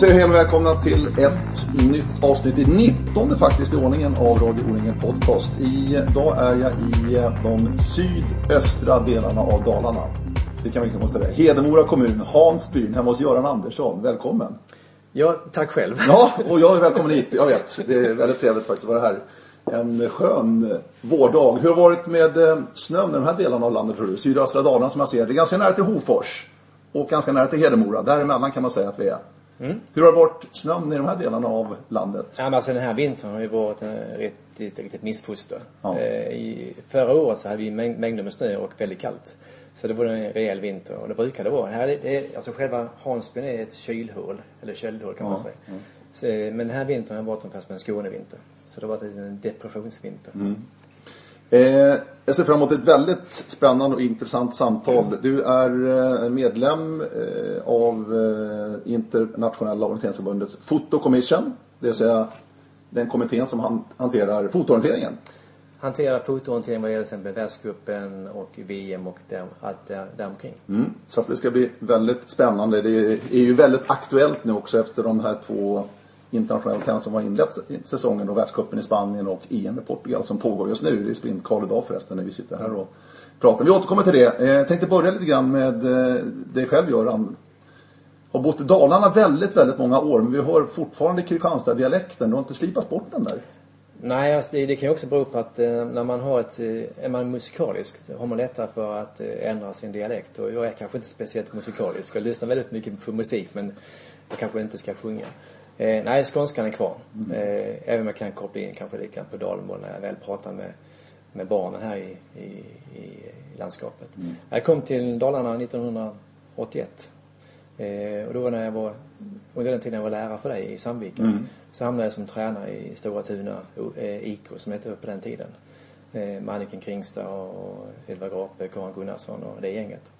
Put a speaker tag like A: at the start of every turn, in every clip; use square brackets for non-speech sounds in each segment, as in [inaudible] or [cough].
A: Säger hej och välkomna till ett nytt avsnitt, i 19 faktiskt i ordningen av Radio O-ringen Podcast. Idag är jag i de sydöstra delarna av Dalarna. Det kan vi inte säga. Hedemora kommun, Hansbyn, hemma hos Göran Andersson. Välkommen.
B: Ja, tack själv.
A: Ja, och jag är välkommen hit. Jag vet, det är väldigt trevligt faktiskt att vara här. En skön vårdag. Hur har det varit med eh, snön i de här delarna av landet tror du? Sydöstra Dalarna som jag ser. Det är ganska nära till Hofors. Och ganska nära till Hedemora. Däremellan kan man säga att vi är. Mm. Hur har det varit snön i de här delarna av landet?
B: Ja, men alltså den här vintern har ju varit ett riktigt, riktigt missfoster. Ja. Eh, I, förra året så hade vi mängder med snö och väldigt kallt. Så det var en rejäl vinter och det brukar det vara. Här är, det, alltså själva Hansbyn är ett kylhål, eller köldhål kan ja. man säga. Ja. Så, men den här vintern har varit ungefär som en Skånevinter. Så det har varit en depressionsvinter. Mm.
A: Eh, jag ser fram emot ett väldigt spännande och intressant samtal. Du är eh, medlem eh, av eh, Internationella orienteringsförbundets Fotocommission. Det vill säga den kommittén som hanterar fotoorienteringen.
B: Hanterar fotoorientering vad gäller till exempel världscupen och VM och där, allt där, däromkring.
A: Mm, så att det ska bli väldigt spännande. Det är ju väldigt aktuellt nu också efter de här två internationell tennis som har inlett säsongen och världscupen i Spanien och EM i Portugal som pågår just nu. Det är sprintkval idag förresten när vi sitter här och pratar. Vi återkommer till det. Jag tänkte börja lite grann med eh, dig själv Göran. Har bott i Dalarna väldigt, väldigt många år men vi hör fortfarande Kristianstad-dialekten. Du har inte slipat bort den där?
B: Nej, alltså det, det, kan ju också bero på att eh, när man har ett, eh, är man musikalisk har man lättare för att eh, ändra sin dialekt. Och jag är kanske inte speciellt musikalisk. Jag lyssnar väldigt mycket på musik men jag kanske inte ska sjunga. Eh, nej, skånskan är kvar. Mm. Eh, även om jag kan koppla in kanske lite på dalmål när jag väl pratar med, med barnen här i, i, i landskapet. Mm. Jag kom till Dalarna 1981. Eh, och då var när jag var, under den tiden jag var lärare för dig i Sandviken. Mm. Så hamnade jag som tränare i Stora Tuna eh, IK som hette på den tiden. Eh, med Anniken Kringstad och Edvard Grape, Karin Gunnarsson och det gänget.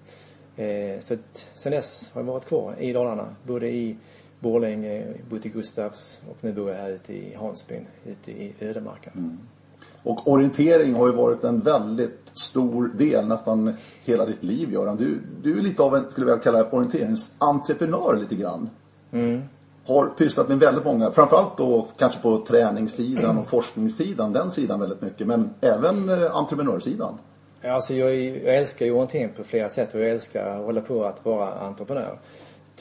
B: Eh, så att, sen dess har jag varit kvar i Dalarna. Både i Borlänge, bott i Gustavs och nu bor jag här ute i Hansbyn, ute i ödemarken. Mm.
A: Och orientering har ju varit en väldigt stor del, nästan hela ditt liv Göran. Du, du är lite av en, skulle jag kalla det, orienteringsentreprenör lite grann. Mm. Har pysslat med väldigt många, framförallt då kanske på träningssidan och forskningssidan, den sidan väldigt mycket, men även eh, entreprenörsidan.
B: Alltså jag, jag älskar ju orientering på flera sätt och jag älskar att hålla på att vara entreprenör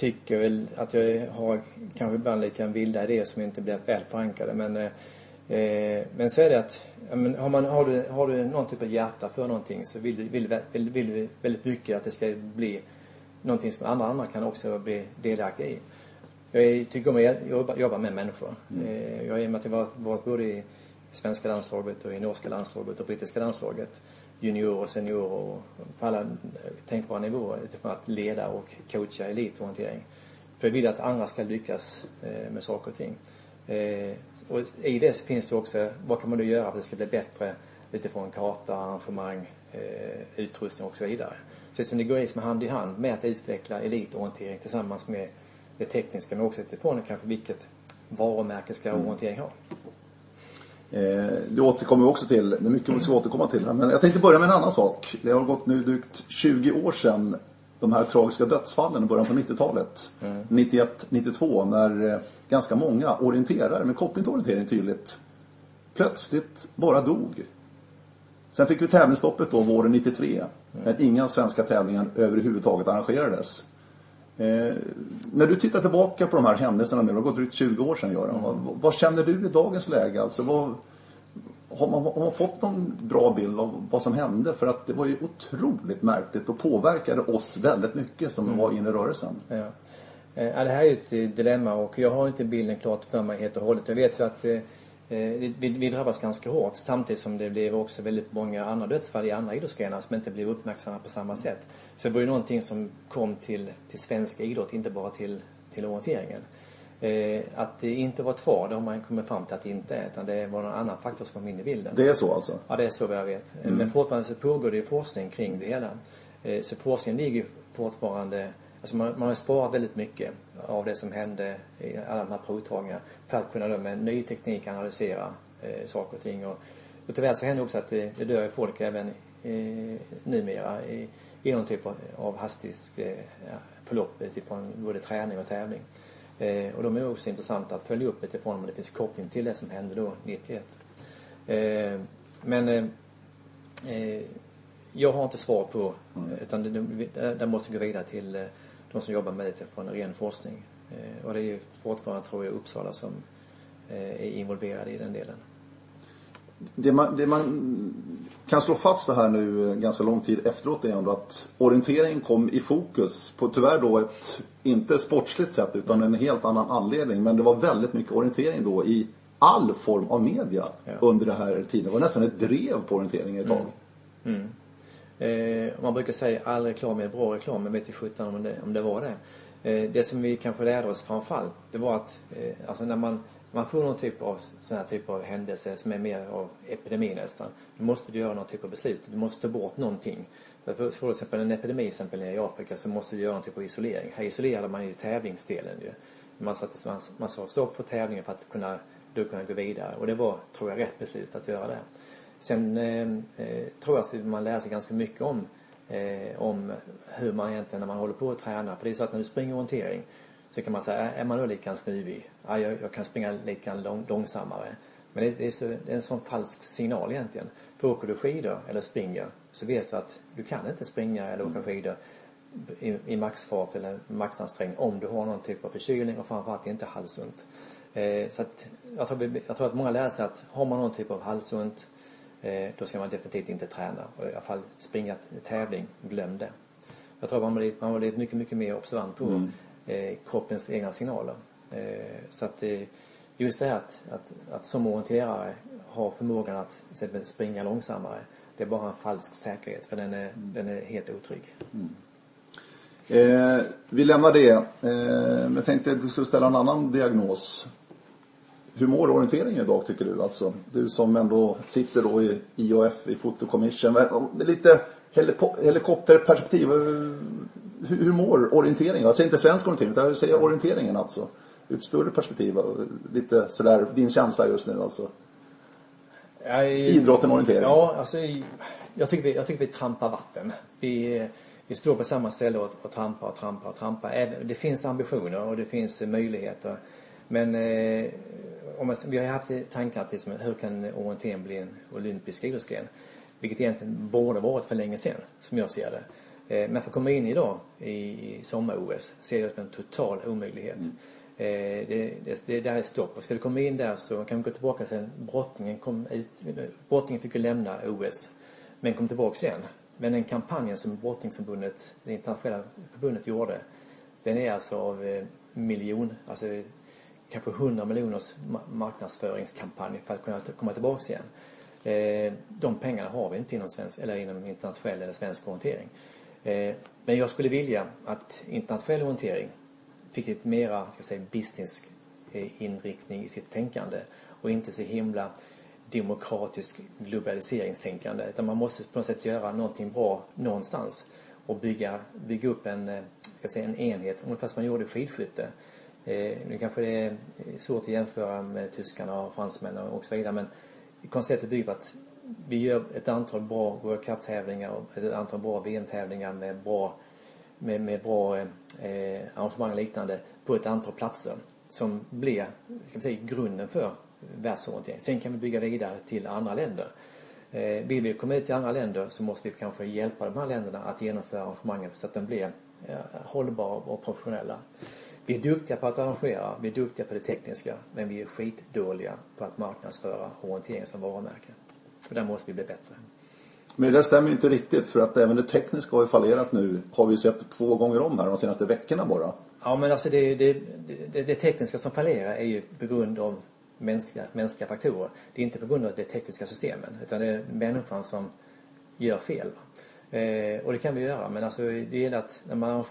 B: tycker väl att jag har kanske ibland lite vilda idéer som inte blir väl förankrade. Men, eh, men så är det att men har, man, har, du, har du någon typ av hjärta för någonting så vill du vill, vill, vill, väldigt mycket att det ska bli någonting som andra, andra kan också bli delaktiga i. Jag tycker om att jobba, jobba med människor. Mm. Eh, jag i och med att jag varit, varit både i svenska landslaget och i norska landslaget och brittiska landslaget juniorer och seniorer och på alla tänkbara nivåer utifrån att leda och coacha elitorientering. För jag vill att andra ska lyckas eh, med saker och ting. Eh, och i det finns det också, vad kan man då göra för att det ska bli bättre utifrån karta, arrangemang, eh, utrustning och så vidare. Så som det går liksom hand i hand med att utveckla elitorientering tillsammans med det tekniska men också utifrån kanske vilket varumärke ska mm. orientering ha.
A: Eh, det återkommer vi också till. Det är mycket vi ska återkomma till här. Men jag tänkte börja med en annan sak. Det har gått nu drygt 20 år sedan de här tragiska dödsfallen i början på 90-talet. Mm. 91, 92 när eh, ganska många orienterare med koppling till orientering tydligt plötsligt bara dog. Sen fick vi tävlingsstoppet då våren 93 mm. när inga svenska tävlingar överhuvudtaget arrangerades. Eh, när du tittar tillbaka på de här händelserna nu, det har gått drygt 20 år sedan Göran. Mm. Vad, vad, känner du i dagens läge? Alltså, vad, har, man, har man fått någon bra bild av vad som hände? För att det var ju otroligt märkligt och påverkade oss väldigt mycket som mm. var inne i rörelsen.
B: Ja. Eh, ja, det här är ju ett dilemma och jag har inte bilden klart för mig helt och hållet. Jag vet ju att eh, vi, vi drabbas ganska hårt samtidigt som det blev också väldigt många andra dödsfall i andra idrottsgrenar som inte blev uppmärksammade på samma sätt. Så det var ju någonting som kom till, till svensk idrott, inte bara till, till orienteringen. Eh, att det inte var två, det har man kommit fram till att det inte är, utan det var någon annan faktor som kom in i bilden.
A: Det är så alltså?
B: Ja, det är så vad jag vet. Mm. Men fortfarande så pågår det ju forskning kring det hela. Eh, så forskningen ligger fortfarande Alltså man, man har sparat väldigt mycket av det som hände i alla de här provtagningarna för att kunna då med ny teknik analysera eh, saker och ting. Och, och tyvärr så händer också att det, det dör folk även eh, numera i, i någon typ av, av hastigt eh, förlopp utifrån både träning och tävling. Eh, och de är också intressanta att följa upp utifrån om det finns koppling till det som hände då 91. Eh, men eh, eh, jag har inte svar på, mm. utan det, det, det måste gå vidare till eh, de som jobbar med det från ren forskning. Eh, och det är ju fortfarande, tror jag, Uppsala som är involverade i den delen.
A: Det man, det man, kan slå fast så här nu ganska lång tid efteråt är ändå att orienteringen kom i fokus på tyvärr då ett, inte sportsligt sätt utan en helt annan anledning. Men det var väldigt mycket orientering då i all form av media ja. under den här tiden. Det var nästan ett drev på orienteringen ett tag.
B: Mm. Mm. Eh, man brukar säga all reklam är bra reklam, men vet ju sjutton om det, om det var det. Eh, det som vi kanske lärde oss framförallt, det var att eh, alltså när man man får någon typ av sån här typ av händelse som är mer av epidemi nästan. Då måste du göra någon typ av beslut. Du måste ta bort någonting. För, för, för exempel en epidemi exempel i Afrika så måste du göra någon typ av isolering. Här isolerade man ju tävlingsdelen ju. Man, satte, man, man sa stopp för tävlingen för att kunna, då kunna gå vidare. Och det var, tror jag, rätt beslut att göra det. Sen eh, eh, tror jag att man lär sig ganska mycket om eh, om hur man egentligen när man håller på att träna. För det är så att när du springer orientering så kan man säga, är man då lika snuvig? Ja, jag, jag kan springa lika lång, långsammare. Men det, det, är så, det är en sån falsk signal egentligen. För åker du skidor eller springer så vet du att du kan inte springa eller åka skidor i, i maxfart eller maxansträngning om du har någon typ av förkylning och framförallt inte halsont. Eh, så att jag tror, jag tror att många lär sig att har man någon typ av halsont då ska man definitivt inte träna. Och i alla fall springa tävling, glöm det. Jag tror man blir, man blir mycket, mycket mer observant på mm eh, kroppens egna signaler. Eh, så att eh, just det här att, att, att som orienterare ha förmågan att exempel springa långsammare det är bara en falsk säkerhet för den är, mm. den är helt otrygg. Mm.
A: Eh, vi lämnar det. Eh, men jag tänkte att du skulle ställa en annan diagnos. Hur mår orienteringen idag tycker du? Alltså, du som ändå sitter då i IOF, i Photo Commission. Lite helikopterperspektiv hur, hur mår orienteringen? Jag säger inte svensk orientering, utan jag säger orienteringen alltså. Ur ett större perspektiv, lite sådär, din känsla just nu alltså. Jag, Idrotten orientering.
B: Ja, alltså jag tycker, vi, jag tycker vi trampar vatten. Vi, vi står på samma ställe och, och trampar och trampar och trampar. Det finns ambitioner och det finns möjligheter. Men eh, om man, vi har haft tankar att liksom, hur kan orientering bli en olympisk idrottsgren? Vilket egentligen borde varit för länge sedan, som jag ser det. Eh, men för att komma in idag i sommar-OS ser jag som en total omöjlighet. Mm. Eh, det, det, det där är stopp. Och ska du komma in där så kan vi gå tillbaka sen. Brottningen kom ut, brottningen fick ju lämna OS. Men kom tillbaka sen. Men den kampanjen som brottningsförbundet, det internationella förbundet gjorde. Den är alltså av eh, miljon, alltså kanske hundra miljoners marknadsföringskampanj för att kunna komma tillbaka igen. Eh, de pengarna har vi inte inom, svensk, eller inom internationell eller svensk orientering. Eh, men jag skulle vilja att internationell orientering fick lite mera, ska säga, business eh, inriktning i sitt tänkande och inte så himla demokratisk globaliseringstänkande. Utan man måste på något sätt göra någonting bra någonstans och bygga, bygga upp en, ska säga, en enhet, ungefär som man gjorde i skidskytte. Eh, nu kanske det är svårt att jämföra med tyskarna och fransmännen och så vidare men konceptet bygger på att vi gör ett antal bra World Cup-tävlingar och ett antal bra VM-tävlingar med bra, med, med bra eh, arrangemang och liknande på ett antal platser som blir, ska vi säga, grunden för världsorientering. Sen kan vi bygga vidare till andra länder. Eh, vill vi komma ut till andra länder så måste vi kanske hjälpa de här länderna att genomföra arrangemangen så att de blir eh, hållbara och professionella. Vi är duktiga på att arrangera, vi är duktiga på det tekniska, men vi är skitdåliga på att marknadsföra orientering som varumärke. För där måste vi bli bättre.
A: Men det stämmer inte riktigt för att även det tekniska har ju fallerat nu. Har vi sett två gånger om här de senaste veckorna bara.
B: Ja men alltså det, det, det, det tekniska som fallerar är ju på grund av mänskliga, mänskliga faktorer. Det är inte på grund av de tekniska systemen utan det är människan som gör fel. Eh, och det kan vi göra men alltså det gäller att när man,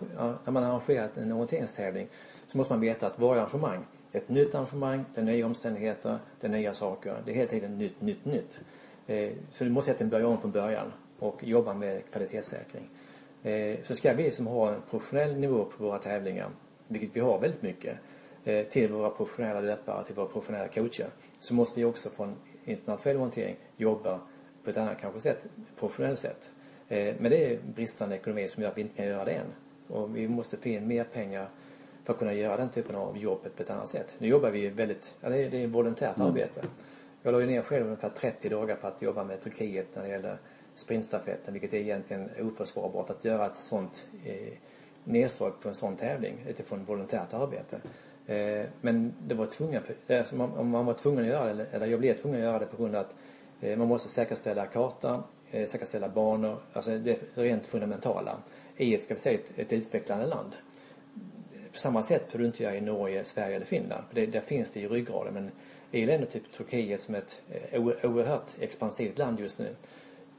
B: när man har arrangerat en orienteringstävling så måste man veta att varje arrangemang är ett nytt arrangemang, det är nya omständigheter, det är nya saker. Det är hela tiden nytt, nytt, nytt. Eh, så du måste egentligen börja om från början och jobba med kvalitetssäkring. Eh, så ska vi som har en professionell nivå på våra tävlingar, vilket vi har väldigt mycket, eh, till våra professionella löpare, till våra professionella coacher, så måste vi också från internationell orientering jobba på ett annat kanske sätt, professionellt sätt. Men det är bristande ekonomi som gör att vi inte kan göra det än. Och vi måste få in mer pengar för att kunna göra den typen av jobb på ett annat sätt. Nu jobbar vi väldigt, ja, det är, det är volontärt mm. arbete. Jag la ju ner själv ungefär 30 dagar på att jobba med Turkiet när det gäller sprintstafetten, vilket är egentligen oförsvarbart att göra ett sånt eh, nedslag på en sån tävling utifrån volontärt arbete. Eh, men det var tvungen, alltså man, man var tvungen att göra det, eller jag blev tvungen att göra det på grund av att eh, man måste säkerställa kartan, eh, Eh, säkerställa banor, alltså det rent fundamentala i ett, ska vi säga, ett, ett utvecklande land. På samma sätt behöver du inte göra i Norge, Sverige eller Finland. Det, där finns det i ryggraden. Men i länder typ Turkiet som är ett eh, oerhört expansivt land just nu.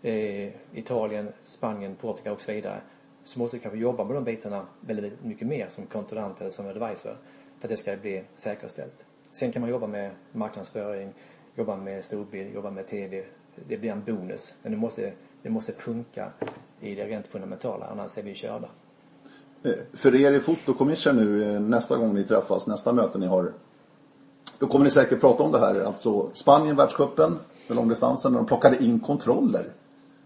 B: Eh, Italien, Spanien, Portugal och så vidare. Så måste du kanske jobba med de bitarna väldigt mycket mer som kontrollant eller som advisor. För att det ska bli säkerställt. Sen kan man jobba med marknadsföring, jobba med storbild, jobba med TV. Det blir en bonus. Men det måste, det måste funka i det rent fundamentala, annars är vi körda.
A: Eh, för er i Foto nu, eh, nästa gång ni träffas, nästa möte ni har, då kommer ni säkert prata om det här. Alltså Spanien, världscupen, för långdistansen, när de plockade in kontroller.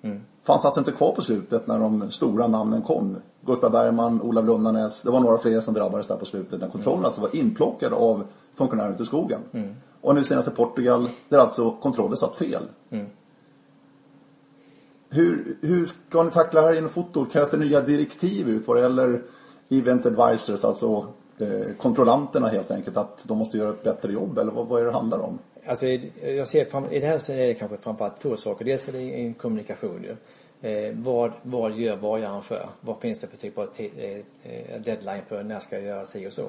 A: Mm. Fanns alltså inte kvar på slutet när de stora namnen kom. Gustav Bergman, Olav Lundanäs, det var några fler som drabbades där på slutet. När kontrollen mm. alltså var inplockad av funktionärer ute i skogen. Mm. Och nu senast i Portugal, där alltså kontroller satt fel. Mm. Hur, hur ska ni tackla det här inom foto? Krävs det nya direktiv ut vad det gäller event advisors, alltså eh, kontrollanterna helt enkelt, att de måste göra ett bättre jobb eller vad, vad är det handlar om?
B: Alltså jag ser, i det här så är det kanske framförallt två saker. Dels är det en kommunikation ju. Eh, vad, vad gör varje arrangör? Vad finns det för typ av eh, eh, deadline för när ska jag göra si och så?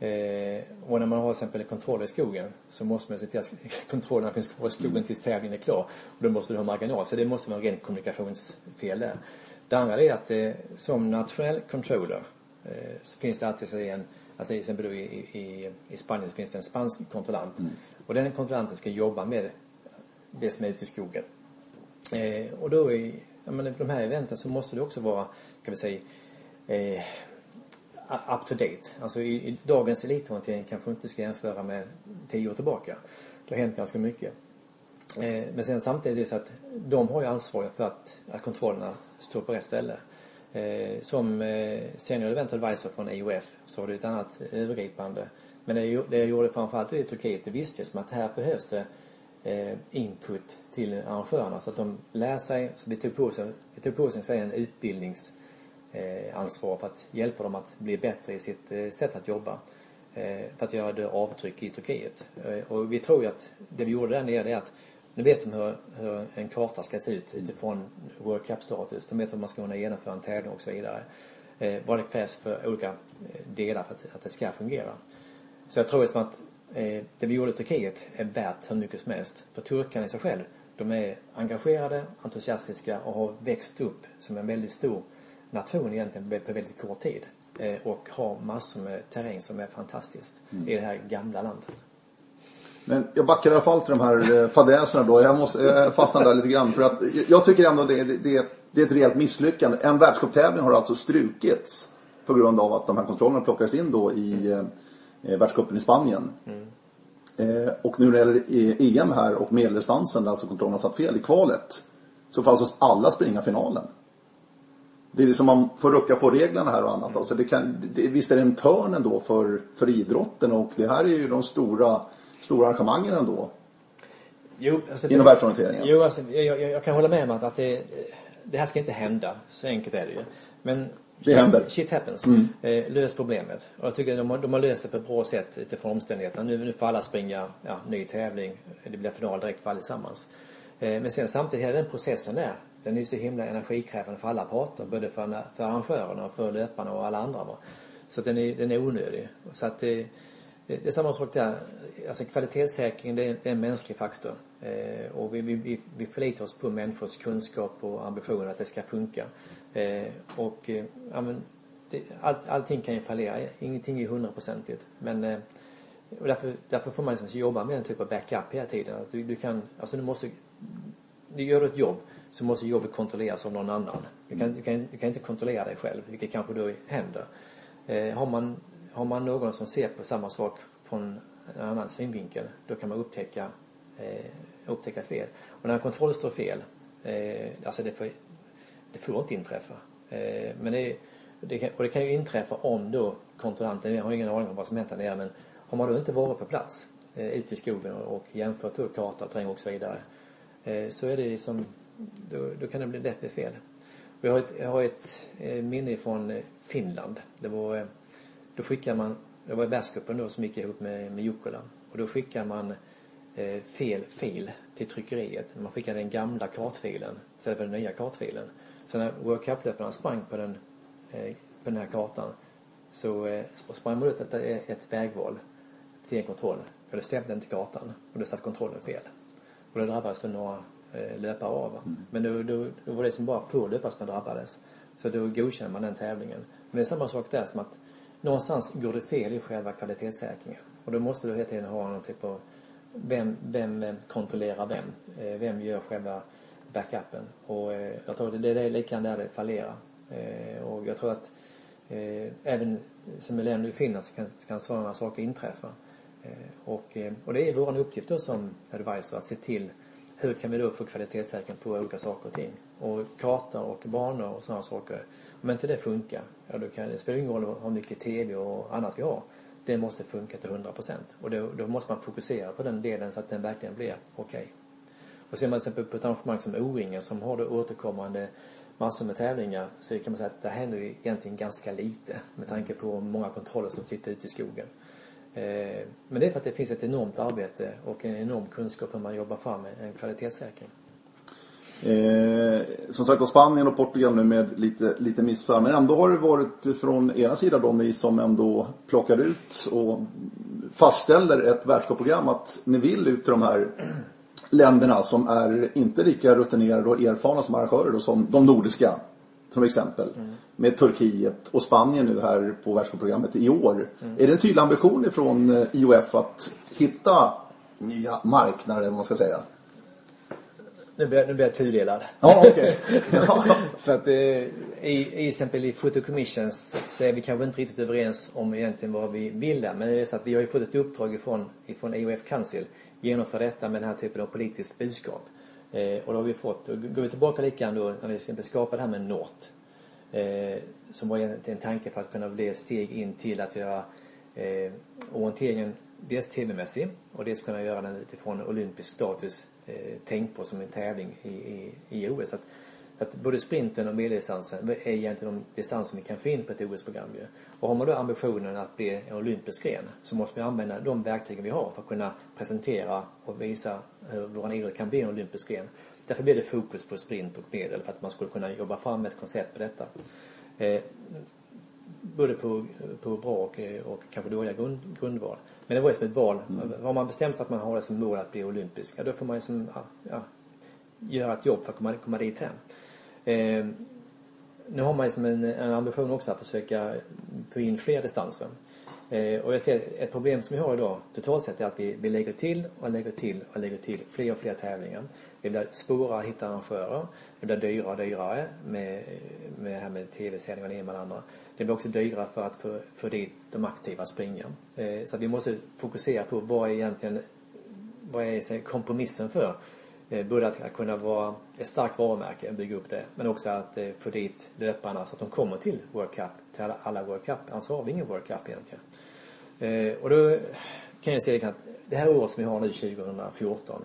B: Eh, och när man har till exempel kontroll i skogen så måste man se till att [laughs] kontrollerna finns kvar i skogen tills tävlingen är klar. Och då måste du ha marginal. Så det måste vara en ren kommunikationsfel där. Det andra är att eh, som nationell controller eh, så finns det alltid en Alltså till exempel i, i, i Spanien finns det en spansk kontrollant. Mm. Och den kontrollanten ska jobba med det som är ute i skogen. Eh, och då i ja, men de här eventen så måste det också vara, kan vi säga, eh, up to date. Alltså i, i dagens elitorientering kanske inte ska jämföra med tio år tillbaka. Det har hänt ganska mycket. Eh, men sen samtidigt är det så att de har ju ansvar för att, att kontrollerna står på rätt ställe. Eh, som eh, senior event advisor från IOF så har du ett annat övergripande. Men det, det jag gjorde framförallt i Turkiet, det visste jag som att här behövs det eh, input till arrangörerna så att de lär sig. Så vi tog på oss, vi tog på oss en Eh, ansvar för att hjälpa dem att bli bättre i sitt eh, sätt att jobba. Eh, för att göra det avtryck i Turkiet. Och vi tror ju att det vi gjorde där nere är att nu vet de hur, hur en karta ska se ut utifrån World Cup-status. De vet hur man ska kunna genomföra en tävling och så vidare. Eh, vad det krävs för olika delar för att, att det ska fungera. Så jag tror liksom att eh, det vi gjorde i Turkiet är värt hur mycket som helst. För turkarna i sig själv, de är engagerade, entusiastiska och har växt upp som en väldigt stor nation egentligen på väldigt kort tid. Eh, och har massor med terräng som är fantastiskt mm. i det här gamla landet.
A: Men jag backar i alla fall till de här eh, fadäserna då. Jag måste jag fastnar där lite grann. För att jag tycker ändå det, det, det är ett rejält misslyckande. En världscuptävling har alltså strukits på grund av att de här kontrollerna plockades in då i eh, eh världscupen i Spanien. Mm. Eh, och nu när det gäller EM här och medeldistansen där alltså kontrollerna satt fel i kvalet. Så får alltså alla springa finalen. Det är liksom man får rucka på reglerna här och annat. Mm. Alltså det kan, det, visst är det en törn ändå för, för idrotten och det här är ju de stora stora arrangemangen ändå. Jo, alltså inom världsorienteringen.
B: Jo, alltså, jag, jag, jag, kan hålla med om att, att det, det här ska inte hända. Så enkelt är det ju. Men
A: det händer.
B: Shit happens. Mm. Eh, lös problemet. Och jag tycker de har, de har löst det på ett bra sätt utifrån omständigheterna. Nu, nu får alla springa ja, ny tävling. Det blir final direkt för allesammans. Eh, men sen samtidigt, hela den processen där. Den är så himla energikrävande för alla parter. Både för, för arrangörerna, och för löparna och alla andra. Va? Så den är, den är onödig. Så att det, det är samma sak där. Alltså kvalitetssäkring det är, en mänsklig faktor. Eh, och vi, vi, vi förlitar oss på människors kunskap och ambitioner att det ska funka. Eh, och eh, ja, men det, all, allting kan ju fallera. Ingenting är hundraprocentigt. Men eh, och därför, därför får man liksom jobba med en typ av backup hela tiden. Att du, du kan, alltså du måste, du gör ett jobb så måste jobbet kontrolleras av någon annan. Du kan, du kan, du kan inte kontrollera dig själv, vilket kanske då händer. Eh, har man har man någon som ser på samma sak från en annan synvinkel, då kan man upptäcka, eh, upptäcka fel. Och när en kontroll står fel, eh, alltså det får, det får inte inträffa. Eh, men det det kan, och det kan ju inträffa om då kontrollanten, jag har ingen aning om vad som hänt där nere, men har man då inte varit på plats eh, ute i skogen och, och jämfört då karta, terräng och så vidare eh, så är det liksom, då, då kan det bli lätt bli fel. Jag har ett, jag har ett eh, minne från eh, Finland. Det var, eh, då skickade man, det var världscupen då som gick ihop med, med Jukkola och då skickade man eh, fel fil till tryckeriet. Man skickade den gamla kartfilen istället för den nya kartfilen. Så när World Cup-löparna sprang på den, eh, på den här kartan så eh, sprang man ut ett, ett vägval till en kontroll. Och det stämde inte kartan och då satt kontrollen fel. Och det drabbades några löpare av. Mm. Men då, då, då var det som bara få löpare som drabbades. Så då godkände man den tävlingen. Men det är samma sak där som att någonstans går det fel i själva kvalitetssäkringen. Och då måste du hela tiden ha någon typ av vem, vem kontrollerar vem? Eh, vem gör själva backupen? Och eh, jag tror att det är likadant där det fallerar. Eh, och jag tror att även som länder i Finland så kan, kan sådana saker inträffa. Och, och det är vår uppgift då som advisor att se till hur kan vi då få kvalitetssäkring på olika saker och ting? Och kartor och banor och sådana saker. Om inte det funkar, ja då kan, det spelar ingen roll hur mycket TV och annat vi har det måste funka till 100%. Och då, då måste man fokusera på den delen så att den verkligen blir okej. Okay. Och ser man till exempel på ett arrangemang som O-ringen som har då återkommande massor med tävlingar så kan man säga att det händer ju egentligen ganska lite med tanke på många kontroller som sitter ute i skogen. Eh, men det är för att det finns ett enormt arbete och en enorm kunskap hur man jobbar fram en kvalitetssäkring.
A: Eh, som sagt, och Spanien och Portugal nu med lite, lite missar. Men ändå har det varit från ena sidan då ni som ändå plockar ut och fastställer ett världscupprogram att ni vill ut till de här länderna som är inte lika rutinerade och erfarna som arrangörer då, som de nordiska. Som exempel. Mm. Med Turkiet och Spanien nu här på världscupprogrammet i år. Mm. Är det en tydlig ambition ifrån eh, IOF att hitta nya marknader, eller vad man ska säga?
B: Nu blir, nu blir jag tudelad.
A: Ja, okej. [laughs] Okay.
B: För att eh, i, i exempel i Photo Commissions så är vi kanske inte riktigt överens om egentligen vad vi vill där. Men det är så att vi har ju fått ett uppdrag ifrån, ifrån EOF Council. Genomföra detta med den här typen av politiskt budskap. Eh, och då har vi fått, och går vi tillbaka lite grann då när vi till exempel skapade det här med NORT. Eh, som var en, en tanke för att kunna bli ett steg in till att göra eh, orienteringen dels tv-mässig och dels kunna göra den utifrån olympisk status eh, tänkt på som en tävling i, i, i OS. Att, att både sprinten och medeldistansen är egentligen de distanser vi kan få in på ett OS-program ju. Och har man då ambitionen att bli en olympisk gren så måste vi använda de verktygen vi har för att kunna presentera och visa hur vår idrott kan bli en olympisk gren. Därför blir det fokus på sprint och medel för att man skulle kunna jobba fram ett koncept på detta. Eh, både på, på bra och, och kanske dåliga grund, grundval. Men det var ju som ett val. Mm. Har man bestämt sig att man har det som mål att bli olympisk, ja, då får man ju som, ja, ja, göra ett jobb för att komma, komma dit hem. Eh, nu har man ju som en, en ambition också att försöka få in fler distanser. Eh, och jag ser ett problem som vi har idag totalt sett är att vi, vi lägger till och lägger till och lägger till fler och fler tävlingar. Det blir svårare att hitta arrangörer. Det blir dyrare och dyrare med, med det här med tv-sändningar och det ena med det andra. Det blir också dyrare för att få, få dit de aktiva springa. Eh, så att vi måste fokusera på vad är egentligen vad är kompromissen för? Eh, att kunna vara ett starkt varumärke, bygga upp det, men också att eh, få dit löparna så att de kommer till World Cup, till alla, World Cup. Annars har vi ingen World Cup egentligen. Eh, och då kan jag säga att det här året som vi har nu 2014,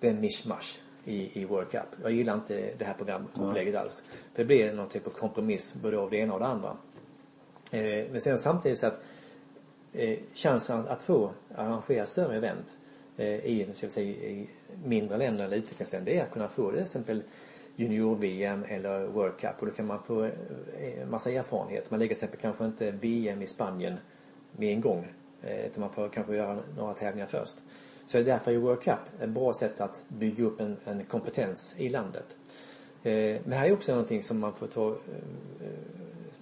B: det är en mishmash i, i World Cup. Jag gillar inte det här programupplägget mm. alls. Det blir någon typ av kompromiss både av det ena och det andra. Men sen samtidigt så att chansen att få arrangera större event Eh, i, ska säga, i mindre länder eller utvecklingsländer är att kunna få till exempel junior-VM eller World Cup och då kan man få eh, massa erfarenhet. Man lägger till exempel kanske inte VM i Spanien med en gång eh, utan man får kanske göra några tävlingar först. Så det är därför är World Cup ett bra sätt att bygga upp en, en kompetens i landet. Men här är också någonting som man får ta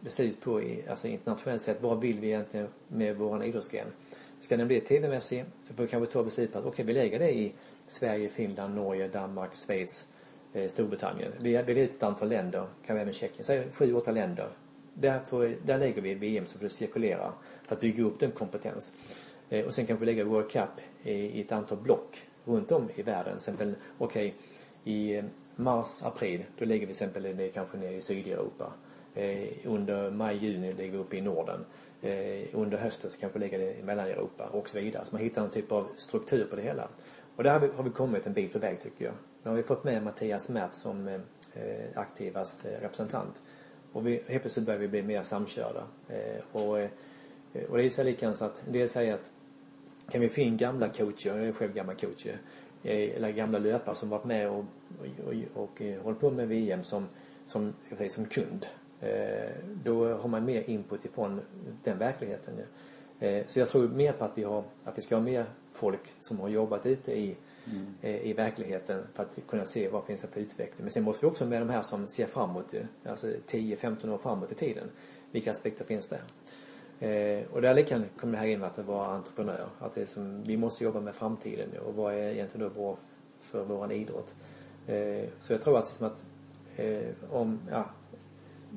B: beslut på i, alltså internationellt sett. Vad vill vi egentligen med våran idrottsgren? Ska den bli tv-mässig så får vi kanske ta beslut på att okej, okay, vi lägger det i Sverige, Finland, Norge, Danmark, Schweiz, eh, Storbritannien. Vi väljer ut ett antal länder, kan vi även Tjeckien, säg sju, åtta länder. Där, får, där lägger vi VM så får det cirkulera för att bygga upp den kompetens. Eh, och sen kanske vi lägger World Cup i, i ett antal block runt om i världen. Till exempel, okej, okay, i eh, mars, april, då lägger vi till exempel det kanske ner i Sydeuropa. Eh, under maj-juni lägger vi upp i Norden. Eh, under hösten så kanske lägga ligger i Mellaneuropa och så vidare. Så man hittar någon typ av struktur på det hela. Och där har vi, har vi kommit en bit på väg tycker jag. Nu har vi fått med Mattias Mert som eh, Aktivas eh, representant. Och vi, helt plötsligt börjar vi bli mer samkörda. Eh, och, eh, och det är så likadant så att en del säger att kan vi få in gamla coacher, jag är själv gammal coach, eh, eller gamla löpare som varit med och, och, och, och eh, hållit på med VM som, som, ska säga, som kund. Eh, då har man mer input ifrån den verkligheten. Eh, så jag tror mer på att vi, har, att vi ska ha mer folk som har jobbat ute i, mm. Eh, i verkligheten för att kunna se vad finns det för utveckling. Men sen måste vi också med de här som ser framåt, alltså 10-15 år framåt i tiden. Vilka aspekter finns där? och där kan kommer det här in att vara entreprenör. Att det är som, vi måste jobba med framtiden och vad är egentligen då bra för vår idrott. så jag tror att, liksom att om, ja,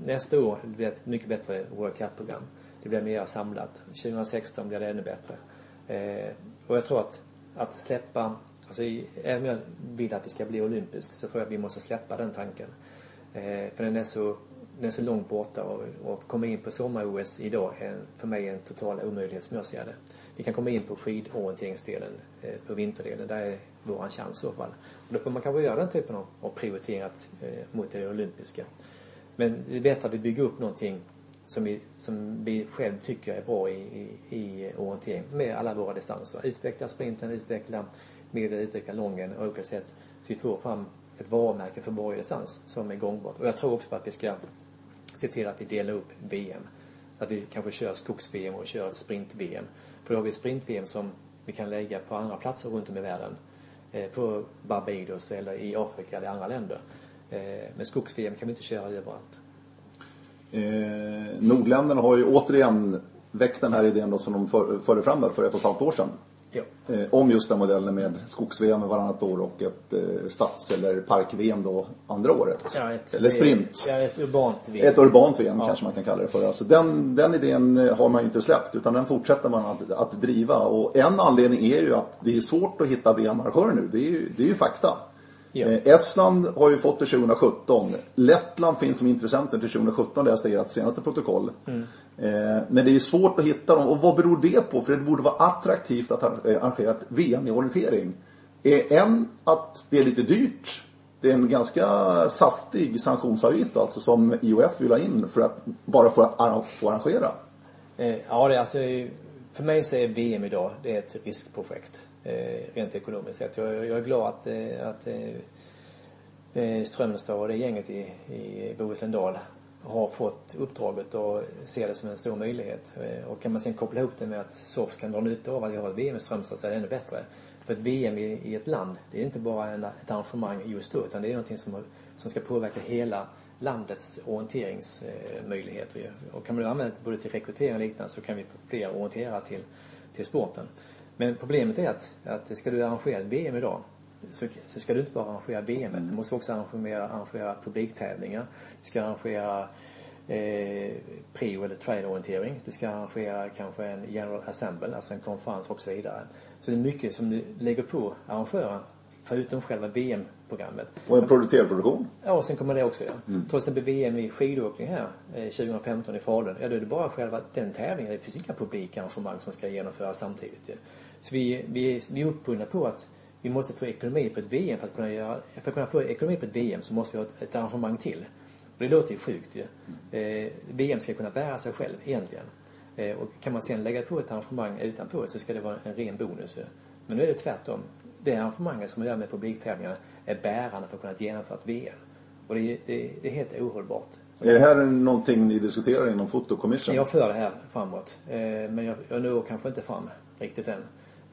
B: nästa år blir det ett mycket bättre World Cup-program. Det blir mer samlat. 2016 blir det ännu bättre. Eh, och jag tror att, att släppa, alltså även om jag vill att det ska bli olympisk så tror jag att vi måste släppa den tanken. Eh, för den är så, den är så långt borta och, och komma in på sommar-OS idag är för mig en total omöjlighet som jag ser det. Vi kan komma in på skidorienteringsdelen, eh, på vinterdelen. Där är våran chans i så fall. Och då får man kanske göra den typen av, av eh, mot det olympiska. Men det är bättre att vi bygger upp någonting som vi, som vi själv tycker är bra i, i, i orientering med alla våra distanser. Utveckla sprinten, utveckla medel, utveckla lången och olika sätt så vi får fram ett varumärke för varje distans som är gångbart. Och jag tror också på att vi ska se till att vi delar upp VM. Att vi kanske kör skogs-VM och kör ett sprint-VM. För då har vi sprint-VM som vi kan lägga på andra platser runt om i världen. Eh, på Barbados eller i Afrika eller andra länder. Eh, men skogs-VM kan vi inte köra överallt.
A: Eh, Nordländerna har ju återigen väckt den här idén då som de för, förde fram där för ett och ett halvt år sedan.
B: Ja.
A: Eh, om just den modellen med skogs-VM varannat år och ett eh, stads eller park-VM då andra året.
B: Ja, ett,
A: eller sprint.
B: Ja, ett urbant VM.
A: Ett urbant VM ja. kanske man kan kalla det för. Alltså den, den idén har man ju inte släppt utan den fortsätter man att, att driva. Och en anledning är ju att det är svårt att hitta VM-arrangörer nu. Det är ju, det är ju fakta. Ja. Eh, Estland har ju fått det 2017. Lettland finns som intressenter till 2017 läste ert senaste protokoll. Mm. Eh, men det är ju svårt att hitta dem. Och vad beror det på? För det borde vara attraktivt att arrangera ett VM i orientering. En, att det är lite dyrt. Det är en ganska saftig sanktionsavgift alltså som IOF vill ha in för att, bara för att få arrangera.
B: Eh, ja, det är alltså, för mig så är VM idag, det är ett riskprojekt eh, Eh, rent ekonomiskt sett. Jag, jag är glad att, eh, att eh, Strömstad och det gänget i, i Bohuslän har fått uppdraget och ser det som en stor möjlighet. Och kan man sen koppla ihop det med att SOFT kan dra nytta av att vi har ett VM i Strömstad så är det ännu bättre. För ett VM i, i ett land, det är inte bara en, ett arrangemang just då utan det är någonting som, som ska påverka hela landets orienteringsmöjligheter. Och kan man använda det både till rekrytering och liknande så kan vi få fler orienterare till, till sporten. Men problemet är att, att ska du arrangera ett VM idag så, så ska du inte bara arrangera VM. Du måste också arrangera, arrangera publiktävlingar. Du ska arrangera eh, prio eller trailorientering. Du ska arrangera kanske en general assemble, alltså en konferens och så vidare. Så det är mycket som du lägger på arrangören förutom själva VM-programmet.
A: Och en producerad produktion?
B: Ja, och sen kommer det också ja. Mm. Till exempel VM i skidåkning här eh, 2015 i Falun. Ja, då är det bara själva den tävlingen. Det finns inga publikarrangemang som ska genomföras samtidigt. Ja. Så vi, vi, vi är uppbundna på att vi måste få ekonomi på ett VM för att kunna göra, för att kunna få ekonomi på ett VM så måste vi ha ett, ett arrangemang till. Och det låter ju sjukt ju. Eh, VM ska kunna bära sig själv egentligen. Eh, och kan man sen lägga på ett arrangemang utanpå så ska det vara en ren bonus. Men nu är det tvärtom det arrangemanget som man gör med publiktävlingarna är bärande för att kunna genomföra ett VM. Och det, det, det är helt ohållbart.
A: Är det här någonting ni diskuterar inom Fotokommission?
B: Jag för det här framåt. Eh, men jag, jag når kanske inte fram riktigt än.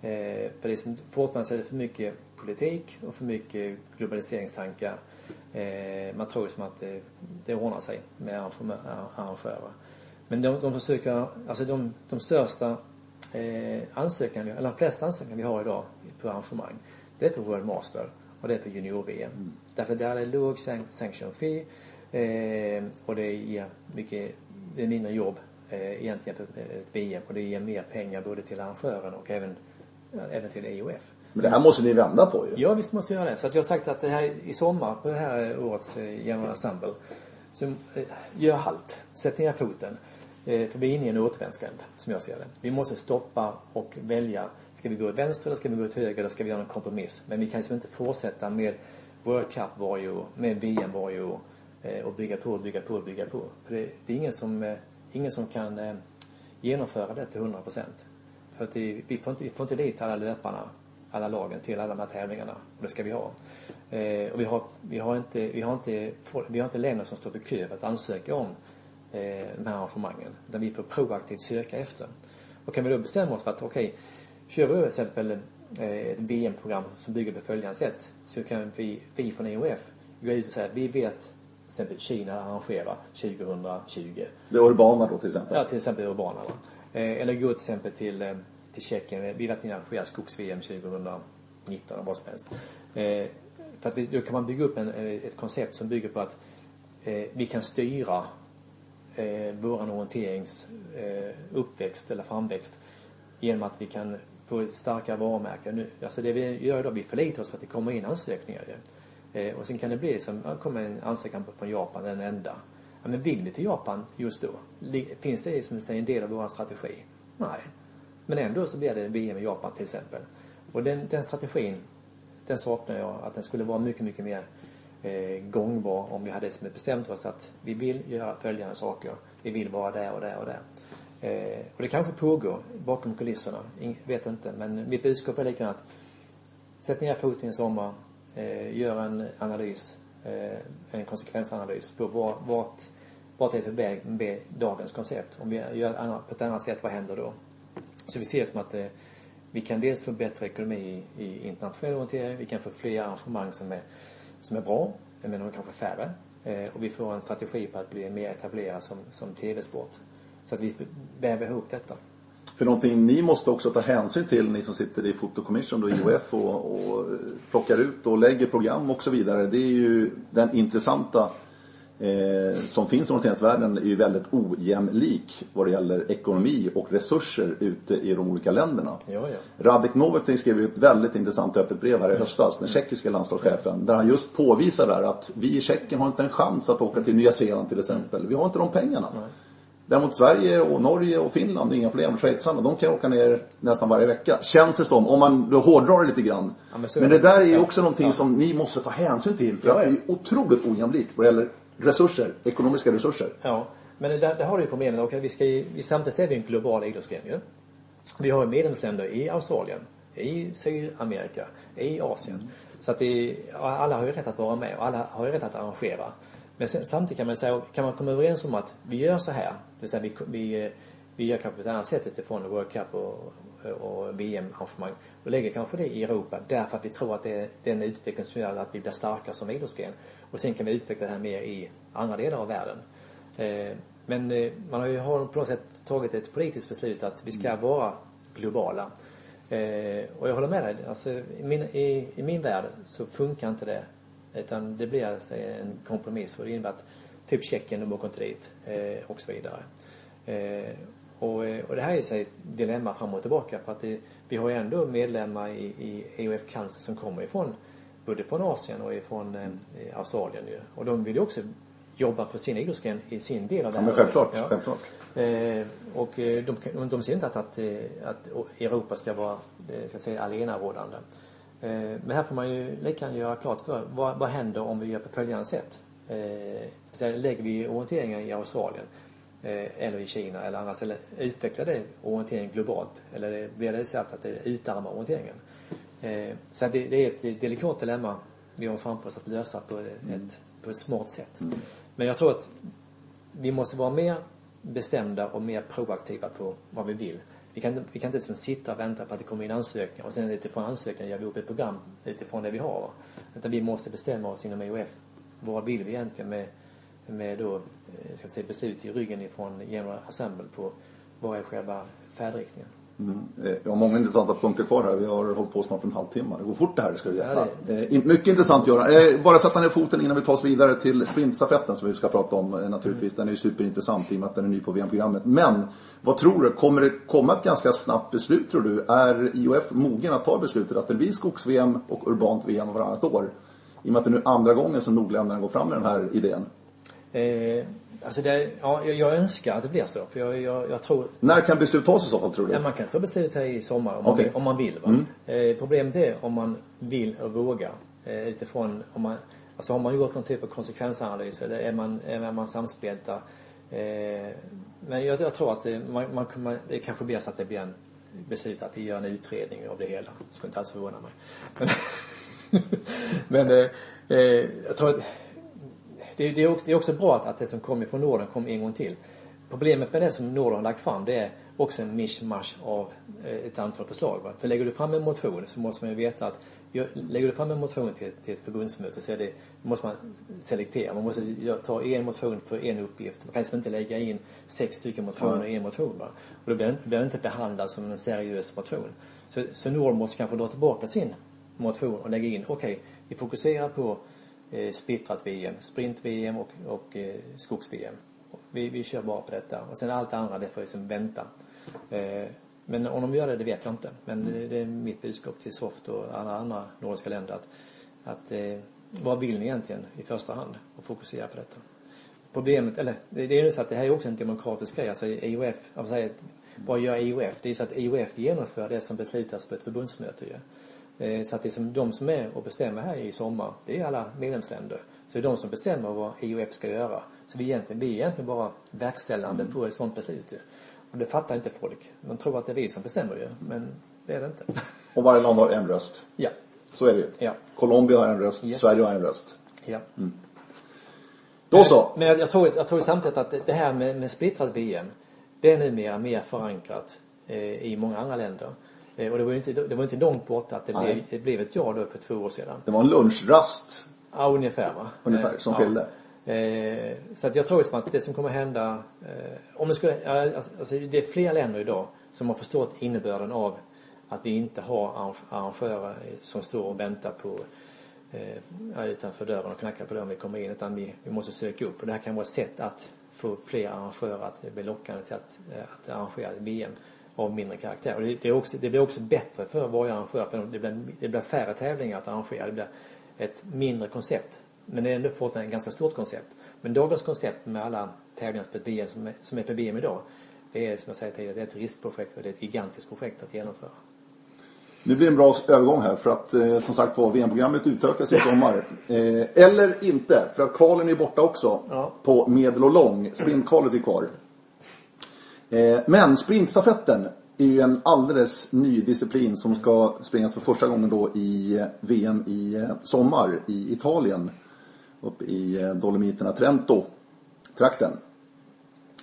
B: Eh, för det är fortfarande är det för mycket politik och för mycket globaliseringstankar. Eh, man tror som att det, det ordnar sig med arrangörer. Men de, de försöker, alltså de, de största eh, ansökningar, eller de flesta ansökningar vi har idag på arrangemang, det är på World Master och det är på junior-VM. Mm. Därför där är det låg sanction fee eh, och det ger mycket, det är mindre jobb eh, egentligen för ett VM och det ger mer pengar både till arrangören och även, även till EOF.
A: Men det här måste ni vända på ju.
B: Ja, visst måste vi göra det. Så att jag har sagt att det här i sommar på det här årets eh, General Assemble Så eh, gör halt. Sätt ner foten. Eh, för vi är inne i en återvändsgränd, som jag ser det. Vi måste stoppa och välja. Ska vi gå åt vänster eller ska vi gå åt höger eller ska vi göra en kompromiss? Men vi kan liksom inte fortsätta med World Cup varje år, med VM varje år eh, och bygga på, bygga på, bygga på. För det, det är ingen som, eh, ingen som kan eh, genomföra det till 100 procent. För att vi, får inte, vi får inte dit alla löparna, alla lagen till alla de här tävlingarna. Och det ska vi ha. Eh, och vi har, vi har inte, vi har inte, vi har inte länder som står på kö för att ansöka om eh, de här arrangemangen. Där vi får proaktivt söka efter. Och kan vi då bestämma oss för att okej, okay, kör vi till exempel eh, ett VM-program som bygger på följande sätt så kan vi, vi från EOF gå ut och säga att vi vet till exempel Kina arrangerar 2020.
A: Det urbana då till exempel?
B: Ja, till exempel urbana. Eh, Eh, eller gå till exempel till, eh, till Tjeckien. Vi vill att ni arrangerar skogs-VM 2019 eller vad som helst. Eh, för att då kan man bygga upp en, ett koncept som bygger på att vi kan styra eh, våran orienterings eh, uppväxt eller framväxt genom att vi kan få starka varumärken. Nu, alltså det vi gör idag, vi förlitar oss på att det kommer in ansökningar ju. Eh, och sen kan det bli som, kommer en ansökan från Japan, den enda. Ja, men vill vi till Japan just då? Finns det som en del av vår strategi? Nej. Men ändå så blir det VM i Japan till exempel. Och den, den strategin, den saknar jag att den skulle vara mycket, mycket mer eh, gångbar om vi hade liksom bestämt oss att vi vill göra följande saker. Vi vill vara där och där och där. Eh, och det kanske pågår bakom kulisserna, Ing, vet inte. Men mitt budskap är likadant. Sätt ner foten i sommar. Eh, gör en analys, Eh, en konsekvensanalys på vart, vart är på väg med dagens koncept. Om vi gör på ett annat sätt, vad händer då? Så vi ser som att eh, vi kan dels få bättre ekonomi i, internationell orientering, vi kan få fler arrangemang som är som är bra, men de är kanske färre. Eh, och vi får en strategi på att bli mer etablerad som, som tv-sport. Så att vi väver ihop detta.
A: För någonting ni måste också ta hänsyn till, ni som sitter i Photo Commission och IOF och, och plockar ut och lägger program och så vidare. Det är ju den intressanta eh, som finns i orienteringsvärlden är ju väldigt ojämlik vad det gäller ekonomi och resurser ute i de olika länderna.
B: Ja, ja.
A: Radek Novetin skrev ju ett väldigt intressant öppet brev här i höstas, den tjeckiska landslagschefen, där han just påvisar där att vi i Tjeckien har inte en chans att åka till Nya Zeeland till exempel. Vi har inte de pengarna. Nej. Däremot Sverige och Norge och Finland, inga problem. Schweizarna, de kan åka ner nästan varje vecka. Känns det som, om man då hårdrar det lite grann. Ja, men, men, det där är ju också någonting ja. som ni måste ta hänsyn till. För att det är otroligt ojämlikt vad det gäller resurser, ekonomiska resurser.
B: Ja, men där, där har du ju problemet. Okay, vi ska ju, vi, samtidigt är vi en global idrottsgren ju. Vi har medlemsländer i Australien, i Sydamerika, i Asien. Mm. Så att det, alla har ju rätt att vara med och alla har ju rätt att arrangera. Men sen, samtidigt kan man säga, kan man komma överens om att vi gör så här. Det vill säga vi, vi, vi gör kanske på ett annat sätt utifrån World Cup och, och VM-arrangemang. Och lägger kanske det i Europa därför att vi tror att det är den utveckling som gör att vi blir starka som idrottsgren. Och sen kan vi utveckla det här mer i andra delar av världen. Eh, men eh, man har ju på något sätt tagit ett politiskt beslut att vi ska mm. vara globala. Eh, och jag håller med dig. Alltså, i, min, i, i min värld så funkar inte det. Utan det blir alltså en kompromiss och det innebär att typ Tjeckien, de åker inte dit och så vidare. Och, och det här är ju ett dilemma fram och tillbaka för att det, vi har ju ändå medlemmar i, i EOF Cancer som kommer ifrån både från Asien och ifrån eh, Australien ju. Och de vill ju också jobba för sin idrottsgren i sin del av.
A: Ja, men självklart. Ja. självklart.
B: Eh, och eh, de, de ser inte att, att, eh, att Europa ska vara, eh, ska säga, allenarådande. Eh, men här får man ju lika göra klart för vad, vad händer om vi gör på följande sätt. Eh, sen lägger vi orienteringar i Australien eller i Kina eller annars eller utvecklar det orientering globalt eller blir det så att det utarmar orienteringen. Eh, så det, det, är ett delikat dilemma vi har framför oss att lösa på ett, mm. på ett smart sätt. Mm. Men jag tror att vi måste vara mer bestämda och mer proaktiva på vad vi vill. Vi kan, vi kan inte liksom sitta och vänta på att det kommer in ansökningar och sen utifrån ansökningar gör vi upp ett program utifrån det vi har. Utan vi måste bestämma oss inom EOF. Vad vill vi egentligen med, med då, eh, ska vi säga, beslut i ryggen ifrån General Assemble på vad är själva färdriktningen.
A: Mm. Eh, jag har många intressanta punkter kvar här. Vi har hållit på snart en halvtimme. Det går fort det här, ska du veta. Ja, eh, mycket intressant Göran. Eh, bara sätta ner foten innan vi tar oss vidare till sprintstafetten som vi ska prata om naturligtvis. Den är ju superintressant i och med att den är ny på VM-programmet. Men vad tror du? Kommer det komma ett ganska snabbt beslut tror du? Är IOF mogen att ta beslutet att det blir skogs-VM och urbant VM varannat år? I och med att det nu är andra gången som nordländerna går fram med den här idén.
B: Eh, alltså det, ja, jag, jag önskar att det blir så. För jag, jag, jag tror...
A: När kan beslut tas i så fall tror du?
B: Ja, man kan ta beslut här i sommar om, man,
A: Okej.
B: vill, om man vill. Va? Eh, problemet är om man vill och vågar. Eh, utifrån om man, alltså har man gjort någon typ av konsekvensanalys eller är man, är man samspelta. Eh, men jag, jag tror att det, man, man, man, det kanske blir så att det blir en beslut att vi gör en utredning av det hela. Det skulle inte alls förvåna mig. Men, [laughs] men eh, eh, jag tror att det, det, är också, det är också bra att, att det som kommer från Norden kommer en gång till. Problemet med det som Norden har lagt fram det är också en mischmasch av eh, ett antal förslag. Va? För lägger du fram en motion så måste man ju veta att lägger du fram en motion till, till ett förbundsmöte så är det, måste man selektera. Man måste ta en motion för en uppgift. Man kan liksom inte lägga in sex stycken motioner i en motion. Va? Och då blir den, blir den inte behandlad som en seriös motion. Så, så Norden måste kanske dra tillbaka sin motion och lägga in, okej, vi fokuserar på eh, splittrat VM, sprint-VM och, och eh, skogs-VM. Vi, vi kör bara på detta och sen allt det andra det får liksom vänta. Eh, men om de gör det, det vet jag inte. Men det, det är mitt budskap till Soft och alla andra nordiska länder att, att eh, vad vill ni egentligen i första hand och fokusera på detta. Problemet, eller det, är ju så att det här är också en demokratisk grej. Alltså IOF, att- vad gör IOF? Det är så att IOF genomför det som beslutas på ett förbundsmöte ju. Eh, Så att det är som de som är och bestämmer här i sommar, det är alla medlemsländer. Så det är de som bestämmer vad IOF ska göra. Så vi, egentligen, vi är egentligen bara verkställande på ett sådant beslut ju. Och det fattar inte folk. De tror att det är vi som bestämmer ju, men det är det inte. [laughs]
A: Och varje land har en röst.
B: ja,
A: Så är det ju.
B: ja,
A: Colombia har en röst,
B: Yes.
A: Sverige har en röst.
B: ja.
A: Då så.
B: Men jag, jag, tror, jag tror samtidigt att det- det här med, med splittrat VM, det är numera mer förankrat eh, i många andra länder. Eh, och det var ju inte, det var inte långt borta att det
A: Nej.
B: blev, det blev ett ja då för två år sedan.
A: Det var en lunchrast
B: Ja, ungefär va?
A: ungefär som
B: ja.
A: skilde.
B: Eh, så att jag tror som att det som kommer hända, eh, om det skulle, ja, alltså, alltså det är fler länder idag som har förstått innebörden av att vi inte har arrangörer som står och väntar på eh, ja, utanför dörren och knackar på dörren när vi kommer in utan vi, vi måste söka upp och det här kan vara ett sätt att få fler arrangörer att bli lockande till att, att arrangera ett VM av mindre karaktär. Och det, det, också, det blir också bättre för varje arrangör för det blir, det blir färre tävlingar att arrangera. Det blir ett mindre koncept. Men det är ändå fortfarande ett ganska stort koncept. Men dagens koncept med alla tävlingar på ett VM som är, som är på VM idag det är som jag säger tidigare, det är ett riskprojekt och det är ett gigantiskt projekt att genomföra.
A: Nu blir det en bra övergång här för att eh, som sagt var VM-programmet utökas i sommar. [laughs] Eh, eller inte, för att kvalen är borta också.
B: Ja.
A: På medel och lång. Sprintkvalet är kvar. Eh, men sprintstafetten är ju en alldeles ny disciplin som ska springas för första gången då i eh, VM i eh, sommar i Italien. Uppe i Dolomiterna, Trento-trakten.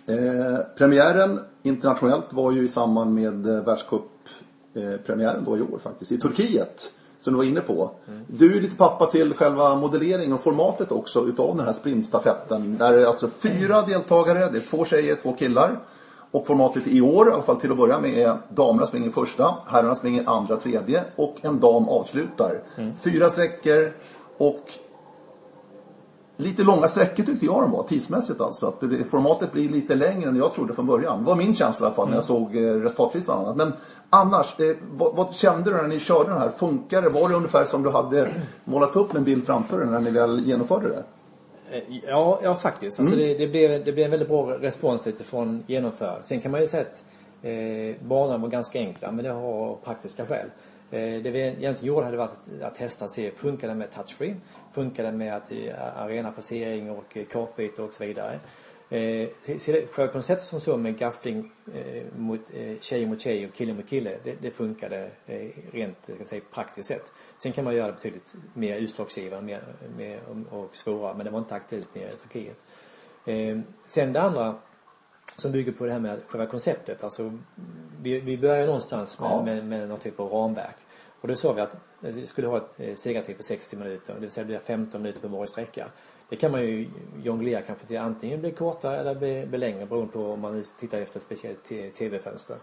A: Eh, premiären internationellt var ju i samband med eh, världscuppremiären då i år faktiskt, i Turkiet. Som du var inne på. Du är lite pappa till själva modelleringen och formatet också utav den här sprintstafetten. Där är alltså fyra deltagare, det är två tjejer, två killar. Och formatet i år, i alla fall till att börja med, är damerna springer första, herrarna springer andra, tredje och en dam avslutar. Fyra sträckor och lite långa sträckor tyckte jag de var, tidsmässigt alltså. Att det, formatet blir lite längre än jag trodde från början. Det var min känsla i alla fall när jag såg eh, resultatlistan och annat. Men annars, eh, vad, vad kände du när ni körde den här? Funkar det? Var det ungefär som du hade målat upp en bild framför dig när ni väl genomförde det?
B: Eh, Ja, ja faktiskt. Alltså det, det, blev, det blev en väldigt bra respons utifrån genomföra. Sen kan man ju säga att eh, banorna var ganska enkla, men det har praktiska skäl. Eh, det vi egentligen gjorde hade varit att, att testa och se, funkar det med touchfree? Funkar det med att eh, arenapassering och eh, kartbyte och så vidare? Eh, själva konceptet som så med gaffling eh, mot eh, tjej mot tjej och kille mot kille, det, det funkade eh, rent ska säga, praktiskt sett. Sen kan man göra det betydligt mer utslagsgivande mer, mer, och, och svårare, men det var inte aktuellt nere i Turkiet. Eh, sen det andra som bygger på det här med själva konceptet. Alltså, vi, vi börjar någonstans med,
A: Ja.
B: med, med någon typ av ramverk. Och då sa vi att vi skulle ha ett eh, segertid på 60 minuter, det vill säga det blir 15 minuter på varje sträcka. Det kan man ju jonglera kanske till antingen bli kortare eller bli, bli längre beroende på om man tittar efter ett speciellt tv-fönster.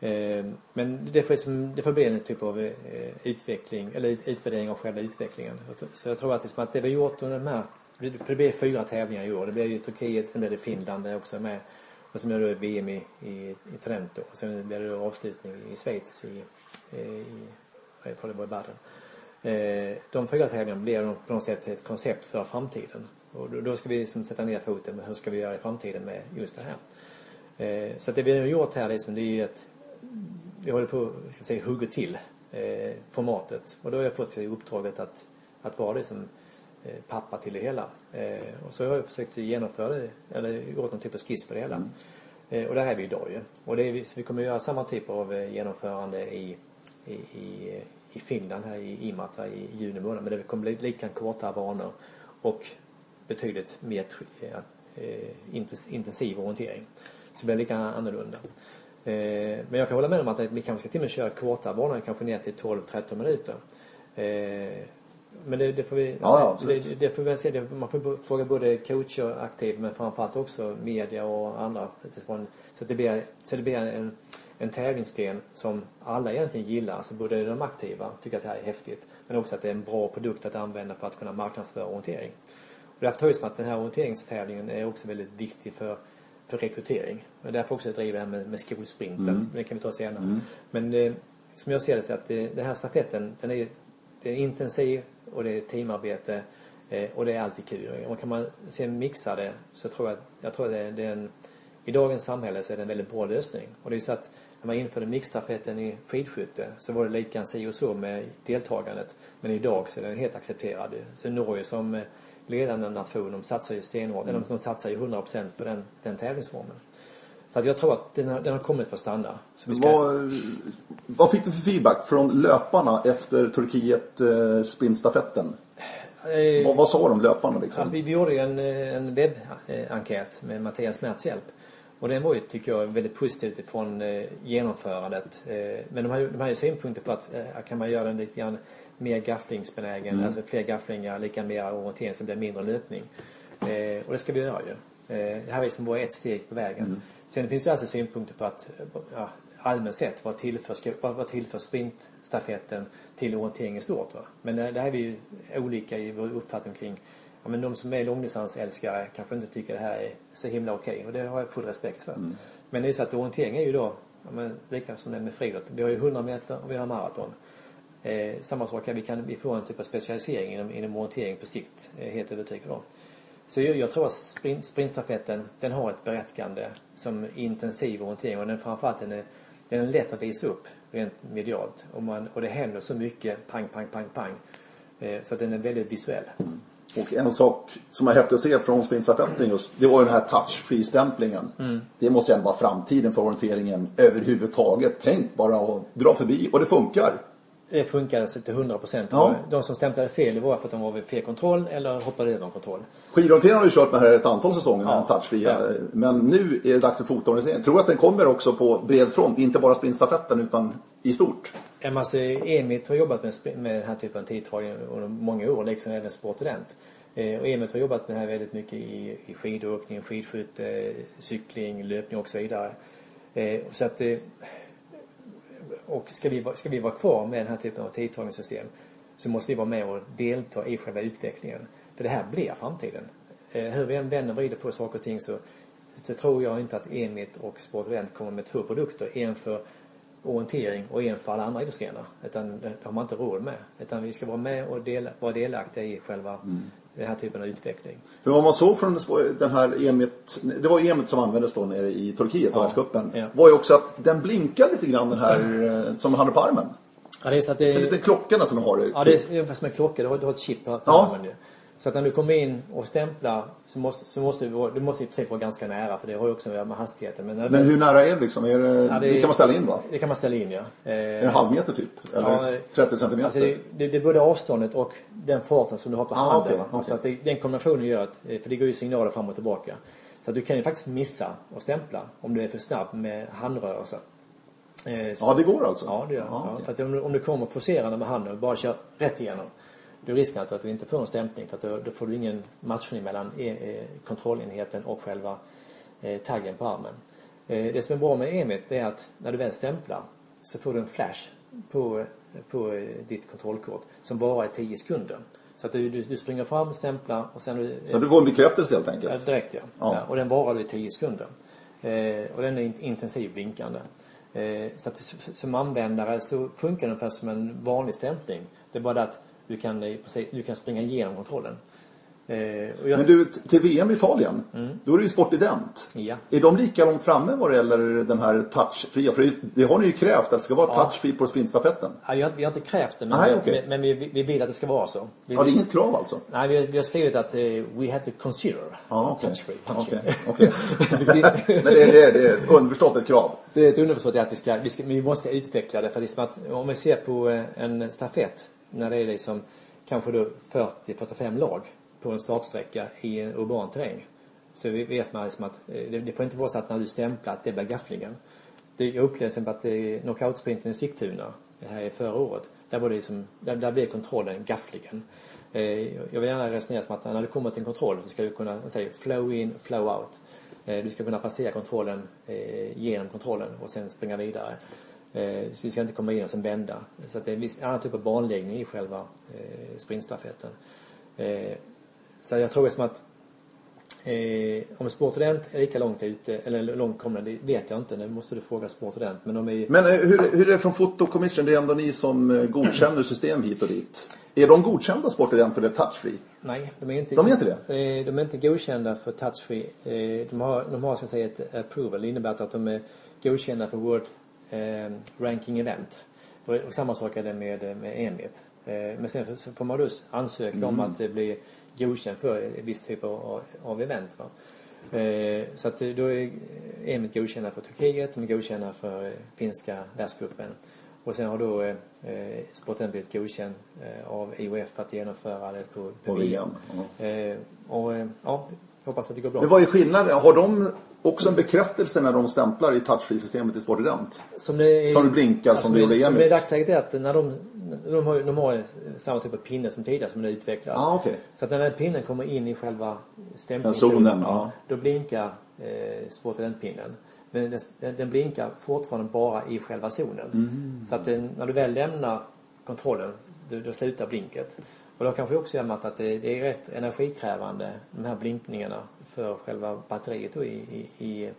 B: Eh, Men det får, liksom, det får bli en typ av eh, utveckling, eller ut- utvärdering av själva utvecklingen. Så jag tror att, det som att det vi gjort under de här, för det blir fyra tävlingar i år. Det blir ju Turkiet, sen blir det Finland där också med. Och sen blir det VM i, i, i Trento. Och sen blir det då avslutning i Schweiz i, eh, i jag tror det var i Baden. Eh, de fyra tävlingarna blir på något sätt ett koncept för framtiden. Och då, ska vi liksom sätta ner foten med hur ska vi göra i framtiden med just det här. Eh, så att det vi har gjort här liksom, det är ju att vi håller på ska säga, hugga till eh, formatet. Och då har jag fått uppdraget att, att vara det som eh, pappa till det hela. Och så har jag försökt genomföra det, eller gjort någon typ av skiss på det hela. Mm. Och där är vi idag ju. Och det är, vi, kommer att göra samma typ av genomförande i, i, i, i Finland här i Imatra i juni månad. Men det kommer bli lika kortare banor och betydligt mer eh, intensiv orientering. Så det blir lika annorlunda. Eh, men jag kan hålla med om att vi kanske ska till och med köra kortare banor, kanske ner till 12-13 minuter. Eh, men det, det, får vi
A: ja,
B: se. Det, det, får vi se. man får fråga både coacher aktivt men framförallt också media och andra. Så att det blir, så det blir en, en tävlingsgren som alla egentligen gillar. Alltså både de aktiva tycker att det här är häftigt men också att det är en bra produkt att använda för att kunna marknadsföra orientering. Och därför tror jag att den här orienteringstävlingen är också väldigt viktig för för rekrytering. Och därför också jag driver det här med, med skolsprinten. Mm. Det kan vi ta senare. Mm. Men eh, som jag ser det så att det, den här stafetten den är, det är intensiv och det är teamarbete eh, och det är alltid kul. Och kan man sen mixa det så tror jag, jag tror att det, det är en, i dagens samhälle så är det en väldigt bra lösning. Och det är så att när man införde mixstafetten i skidskytte så var det lika si och så med deltagandet. Men idag så är den helt accepterad. Så Norge som eh, ledande nation. De satsar ju stenhårt, mm. eller de satsar ju 100% på den, den tävlingsformen. Så att jag tror att den har, den har kommit för att stanna.
A: Ska... vad, vad fick du för feedback från löparna efter Turkiet eh, sprintstafetten? Eh, vad, vad, sa de löparna liksom?
B: Alltså, vi, vi gjorde ju en, eh, en webbenkät med Mattias Merts hjälp. Och den var ju, tycker jag, väldigt positivt från eh, genomförandet. Eh, men de hade, de hade synpunkter på att eh, kan man göra den lite grann mer gafflingsbenägen, mm. alltså fler gafflingar, lika mer orientering så det blir mindre löpning. Eh, och det ska vi göra ju. Eh, det här är liksom bara ett steg på vägen. Mm. Sen finns det alltså synpunkter på att ja, allmänt sett vad tillför, vad, vad tillför sprintstafetten till orientering i stort. Va? Men eh, det här är vi ju olika i vår uppfattning kring ja, men de som är långdistansälskare kanske inte tycker det här är så himla okej okay, och det har jag full respekt för. Mm. Men det är så att orientering är ju då, ja, men, lika som det med friidrott. Vi har ju 100 meter och vi har maraton. Eh, samma sak här, vi kan vi får en typ av specialisering inom, inom orientering på sikt, eh, helt övertygad om. Så jag, jag tror att sprint, sprintstafetten, den har ett berättigande som intensiv orientering och den framförallt den är, den är lätt att visa upp rent medialt. Och, man, och det händer så mycket pang, pang, pang, pang. Eh, så att den är väldigt visuell. Mm.
A: Och en sak som är häftigt att se från sprintstafetten just, det var ju den här touch-free-stämplingen. Mm. Det måste ju ändå vara framtiden för orienteringen överhuvudtaget. Tänk bara att dra förbi och det funkar.
B: Det funkade till 100 procent. Ja. De som stämplade fel det var för att de var vid fel kontroll eller hoppade över en kontroll.
A: Skidorienteringen har ju kört med här ett antal säsonger med ja. touchfria. Ja. Men nu är det dags för fotorientering. Tror att den kommer också på bred front? Inte bara sprintstafetten utan i stort?
B: Alltså, Emit har jobbat med, med den här typen av tidtagning under många år, liksom även Sportident. Eh, och Emit har jobbat med det här väldigt mycket i, i skidåkning, skidskytte, cykling, löpning och så vidare. Eh, så att eh, och ska vi, ska vi vara kvar med den här typen av tidtagningssystem så måste vi vara med och delta i själva utvecklingen. För det här blir framtiden. Eh, hur vi än vänder och vrider på saker och ting så, så tror jag inte att Emit och Sportevent kommer med två produkter. En för orientering och en för alla andra idrottsgrenar. Utan det har man inte råd med. Utan vi ska vara med och dela, vara delaktiga i själva mm den här typen av utveckling.
A: För vad man såg från den här EMIT, det var EMIT som användes då nere i Turkiet på ja. världscupen. Ja. Var ju också att den blinkar lite grann den här eh, som hade på armen.
B: Ja, det är så att det...
A: Så lite klockorna som de har.
B: Ja, det är ungefär som en klocka. Du har, du har ett chip på, på ja. armen. Så att när du kommer in och stämplar så måste, så måste du, du måste i princip vara ganska nära för det har ju också med hastigheten.
A: Men, men hur nära är det liksom? Är det, ja, det, det, kan man ställa in va?
B: Det kan man ställa in ja.
A: är det en halv meter typ? Eller ja, 30 centimeter?
B: Alltså det, det, är både avståndet och den farten som du har på ah, handen. Okay, okay. Så att det, den kombinationen gör att, för det går ju signaler fram och tillbaka. Så att du kan ju faktiskt missa och stämpla om du är för snabb med handrörelser.
A: Eh, ja, det går alltså?
B: Ja, det gör ah, okay. För att om, om du kommer forcerande med handen och bara kör rätt igenom då är risken att du inte får en stämpling för att då, då får du ingen matchning mellan e, e, kontrollenheten och själva eh, taggen på armen. Eh, det som är bra med EMIT är att när du väl stämplar så får du en flash på, på eh, ditt kontrollkort som varar i 10 sekunder. Så att du, du, du, springer fram, stämplar och sen... Du,
A: så du får en bekräftelse helt enkelt?
B: Ja, direkt ja. ja. ja och den varar i 10 sekunder. Eh, och den är intensiv blinkande. Eh, så att som användare så funkar den ungefär som en vanlig stämpling. Det är bara det att du kan, du kan springa igenom kontrollen. Eh, jag,
A: Men du, till VM i Italien, då är det ju Sportident.
B: Ja.
A: Är de lika långt framme vad det gäller den här touchfria? För det, det har ni ju krävt, att det ska vara
B: Ja.
A: touchfri på sprintstafetten.
B: ja, jag, vi har inte krävt det, men,
A: Nej, okej.
B: men, men vi, vi vill att det ska vara så. Vi,
A: Har det inget krav alltså?
B: Nej, vi, vi har skrivit att eh, we have to consider
A: Ja, okej.
B: touch-free.
A: Okej.
B: Vi- [laughs]
A: Men det, är- det, är- det är underförstått ett krav.
B: Det är ett underförstått att vi ska, vi ska, vi måste utveckla det för det är som att om vi ser på eh, en stafett när det är liksom kanske då 40-45 lag på en startsträcka i en urban terräng. Så vi vet man liksom att eh, det, det får inte vara så att när du stämplar att det blir gafflingen. Det, jag upplevde till exempel att det är knockoutsprinten i Sigtuna eh, här i förra året. Där var det liksom, där, där blev kontrollen gafflingen. Eh, jag vill gärna resonera som att när du kommer till en kontroll så ska du kunna säga flow in, flow out. Eh, Du ska kunna passera kontrollen eh, genom kontrollen och sen springa vidare. Eh, Så du ska inte komma in och sen vända. Så att det är en viss annan typ av banläggning i själva eh, sprintstafetten. Eh, Så jag tror som att eh, om Sportident är lika långt ute, eller långt komna, det vet jag inte. Det måste du fråga Sportident. Men de är
A: Men hur, hur är det från Foto Commission? Det är ändå ni som godkänner system hit och dit. Är de godkända Sportident för det är touchfree?
B: Nej, de är inte,
A: De är inte
B: det? De är inte godkända för touchfree. De har, de har så att säga ett approval. Det innebär att de är godkända för World eh, Ranking Event. Och, och samma sak är det med, med EMIT. Eh, Men sen får man då ansöka om att det blir godkänt för en viss typ av, av event. Eh, Så att eh, då är EMIT godkända för Turkiet, de är godkända för eh, finska världscupen. Och sen har då eh, eh, sporten blivit godkänd eh, av IOF för att genomföra det på,
A: På VM,
B: Eh, och eh, ja, hoppas att det går bra.
A: Men vad är skillnaden? Har de också en bekräftelse när de stämplar i touchfree-systemet i Sportident?
B: Som det, är,
A: Som det blinkar, som det gjorde i
B: Som det är i dagsläget är att när de, de har, de har samma typ av pinne som tidigare som det utvecklas.
A: Ah, okej.
B: Så att när den pinnen kommer in i själva stämplingszonen,
A: zonen, ja.
B: då blinkar eh, sportidentpinnen. Men den, den blinkar fortfarande bara i själva zonen.
A: Mm.
B: Så att den, när du väl lämnar kontrollen, då, då slutar blinket. Och då kanske också göra att det, det är rätt energikrävande, de här blinkningarna, för själva batteriet då i, i, i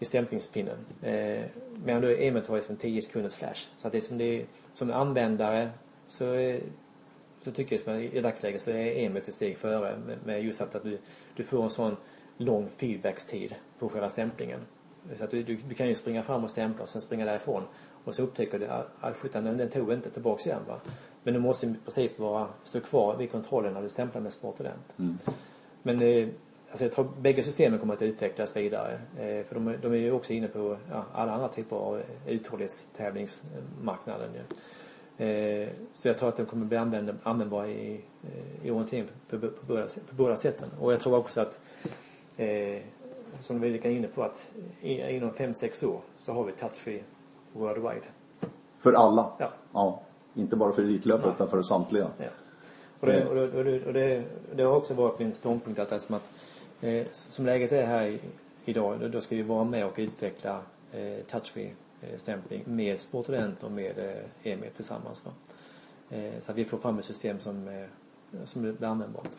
B: i stämplingspinnen. Eh, medan då EMET har ju som 10 sekunders flash. Så att det är som, det som användare så, är, så tycker jag som i i dagsläget så är EMET ett steg före med, med just att, att du, du får en sån lång feedbackstid på själva stämplingen. Så att du, du, du kan ju springa fram och stämpla och sen springa därifrån. Och så upptäcker du att sjutton, den, den tog inte tillbaks igen va. Men du måste i princip vara, stå kvar vid kontrollen när du stämplar med Sportident. Men eh, alltså jag tror bägge systemen kommer att utvecklas vidare. Eh, för de, är- de är ju också inne på ja, alla andra typer av uthållighetstävlingsmarknaden. ju. Eh, så jag tror att de kommer bli använd, användbara i, eh, i orientering på, på, på, båda, på båda sätten. Och jag tror också att eh, som vi är inne på att inom 5-6 år så har vi touchfree worldwide.
A: För alla?
B: Ja.
A: ja. Inte bara för elitlöpare utan för samtliga.
B: Ja. Och, det, och, det, och, det, och det, det har också varit min ståndpunkt att, det är som, att eh, som läget är här idag, då, då ska vi vara med och utveckla eh, touchfree eh, stämpling med Sportident och med eh, EME tillsammans. Va? Eh, så att vi får fram ett system som, eh, som blir användbart.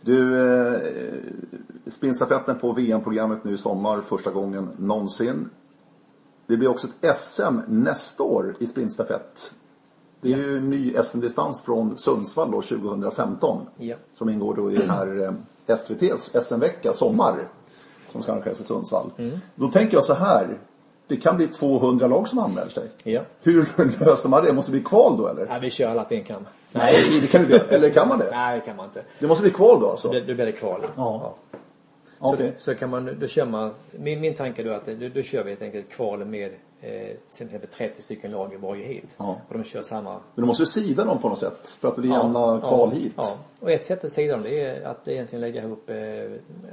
A: Du, sprintstafetten på VM-programmet nu i sommar första gången någonsin. Det blir också ett SM nästa år i sprintstafett. Det är ju en ny SM-distans från Sundsvall då 2015.
B: Ja.
A: Som ingår då i den här eh, SVT's SM-vecka sommar. Som ska arrangeras i Sundsvall. Då tänker jag så här. Det kan bli 200 lag som anmäler sig.
B: Ja.
A: Hur [laughs] löser man det? Måste det bli kval då eller?
B: Nej, vi kör alla på en kam.
A: Nej, det kan du inte göra. Eller kan man det?
B: Nej, det kan man inte.
A: Det måste bli kval då alltså?
B: Då, blir det kval.
A: Ja. Okej.
B: Så, så kan man, då kör man, min, min tanke då är att då, då kör vi helt enkelt kval med eh, till exempel 30 stycken lag i varje hit.
A: Ja.
B: Och de kör samma
A: Men du måste ju sida dem på något sätt för att bli jämna kval hit.
B: Ja. Och ett sätt att sida dem det är att egentligen lägga ihop eh,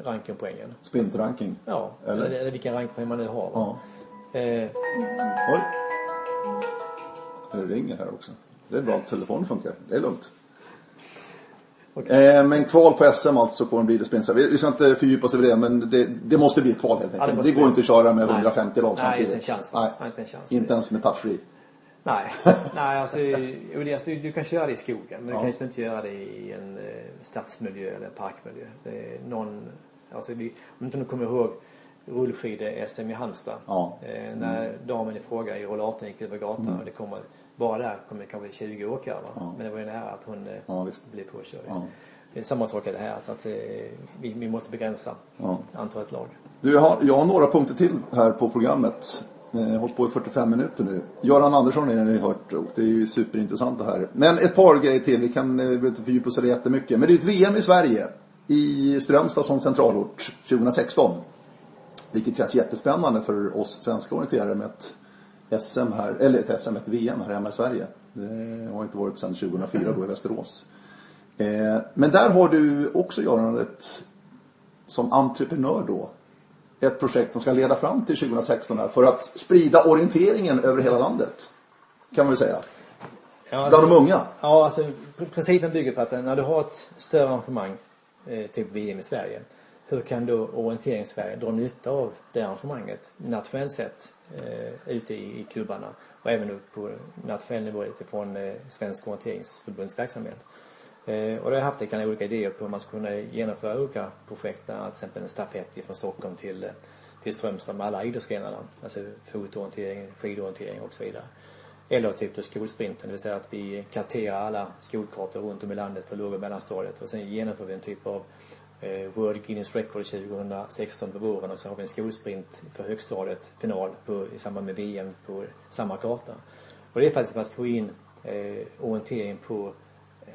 B: rankingpoängen.
A: Sprintranking.
B: Ja,
A: Eller?
B: eller, eller vilken rankpoäng man nu har.
A: Ja.
B: Eh,
A: Oj. Det ringer här också. Det är bra att telefonen funkar. Det är lugnt. Eh, men kval på SM alltså kommer bli det sprint. Vi vi ska inte fördjupa oss över det men det, det måste bli ett kval helt
B: Ja,
A: enkelt.
B: det
A: det,
B: måste
A: går inte att köra med
B: Nej.
A: 150 lag
B: Nej,
A: samtidigt.
B: inte en chans.
A: Nej.
B: Nej, inte en chans.
A: Inte ens med touchfree.
B: nej, [laughs] nej alltså, det, du, du kan köra det i skogen. Men
A: Ja.
B: du kan ju inte göra det i en eh, stadsmiljö eller parkmiljö. Det är någon, alltså vi, om inte du kommer ihåg rullskidor-SM i Halmstad.
A: Ja.
B: Eh, när damen i fråga i rollatorn gick över gatan och det kommer, bara där kommer det kanske 20 åkare. Va?
A: Ja.
B: Men det var ju nära att hon eh,
A: Ja,
B: blev påkörd.
A: Ja.
B: samma sak är det här, att vi, vi måste begränsa ja. antalet lag.
A: Du, jag har, jag har några punkter till här på programmet. Har hållit på i 45 minuter nu. Göran Andersson är ni hört och det är ju superintressant det här. Men ett par grejer till, vi kan inte fördjupa oss i det jättemycket. Men det är ett VM i Sverige. I Strömstad som centralort 2016. Vilket känns jättespännande för oss svenska orienterare med ett SM här, eller ett SM, ett VM här hemma i Sverige. Det har inte varit sedan 2004 då i Västerås. Eh, men där har du också Göran ett, som entreprenör då, ett projekt som ska leda fram till 2016 här för att sprida orienteringen över hela landet. Kan man väl säga. Ja, alltså, Bland de unga.
B: Ja, alltså principen bygger på att när du har ett större arrangemang, eh, typ VM i Sverige, hur kan då Orientering Sverige dra nytta av det arrangemanget nationellt sett eh, ute i, i klubbarna och även upp på nationell nivå utifrån eh, Svensk Orienteringsförbunds verksamhet. Eh, och då har jag haft lite olika idéer på hur man skulle kunna genomföra olika projekt, bland annat till exempel en stafett från Stockholm till, eh, till Strömstad med alla idrottsgrenarna. Alltså fotorientering, skidorientering och så vidare. Eller typ då skolsprinten, det vill säga att vi karterar alla skolkartor runt om i landet för låg och mellanstadiet och sen genomför vi en typ av World Guinness Record 2016 på våren och så har vi en skolsprint för högstadiet, final på, i samband med VM på samma karta. Och det är faktiskt att få in eh, orientering på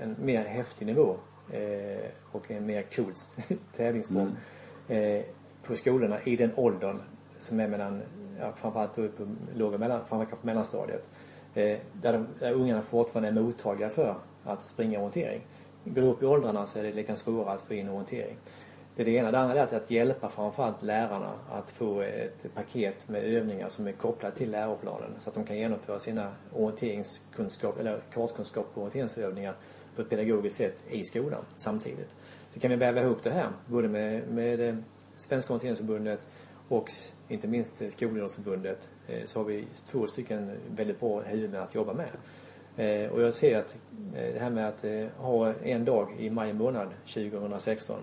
B: en mer häftig nivå eh, och en mer cool [laughs] tävlingsform mm. eh, på skolorna i den åldern som är mellan, ja, framförallt då på låg och mellan, framförallt på mellanstadiet. Eh, där, de, där ungarna fortfarande är mottagliga för att springa orientering. Går upp i åldrarna så är det lika svårare att få in orientering. Det är det ena. Det andra är att hjälpa framförallt lärarna att få ett paket med övningar som är kopplade till läroplanen så att de kan genomföra sina orienteringskunskap eller kartkunskap på orienteringsövningar på ett pedagogiskt sätt i skolan samtidigt. Så kan vi väva ihop det här, både med, med eh, Svenska orienteringsförbundet och inte minst Skolidrottsförbundet eh, så har vi två stycken väldigt bra huvudmän att jobba med. Eh, och jag ser att eh, det här med att eh, ha en dag i maj månad 2016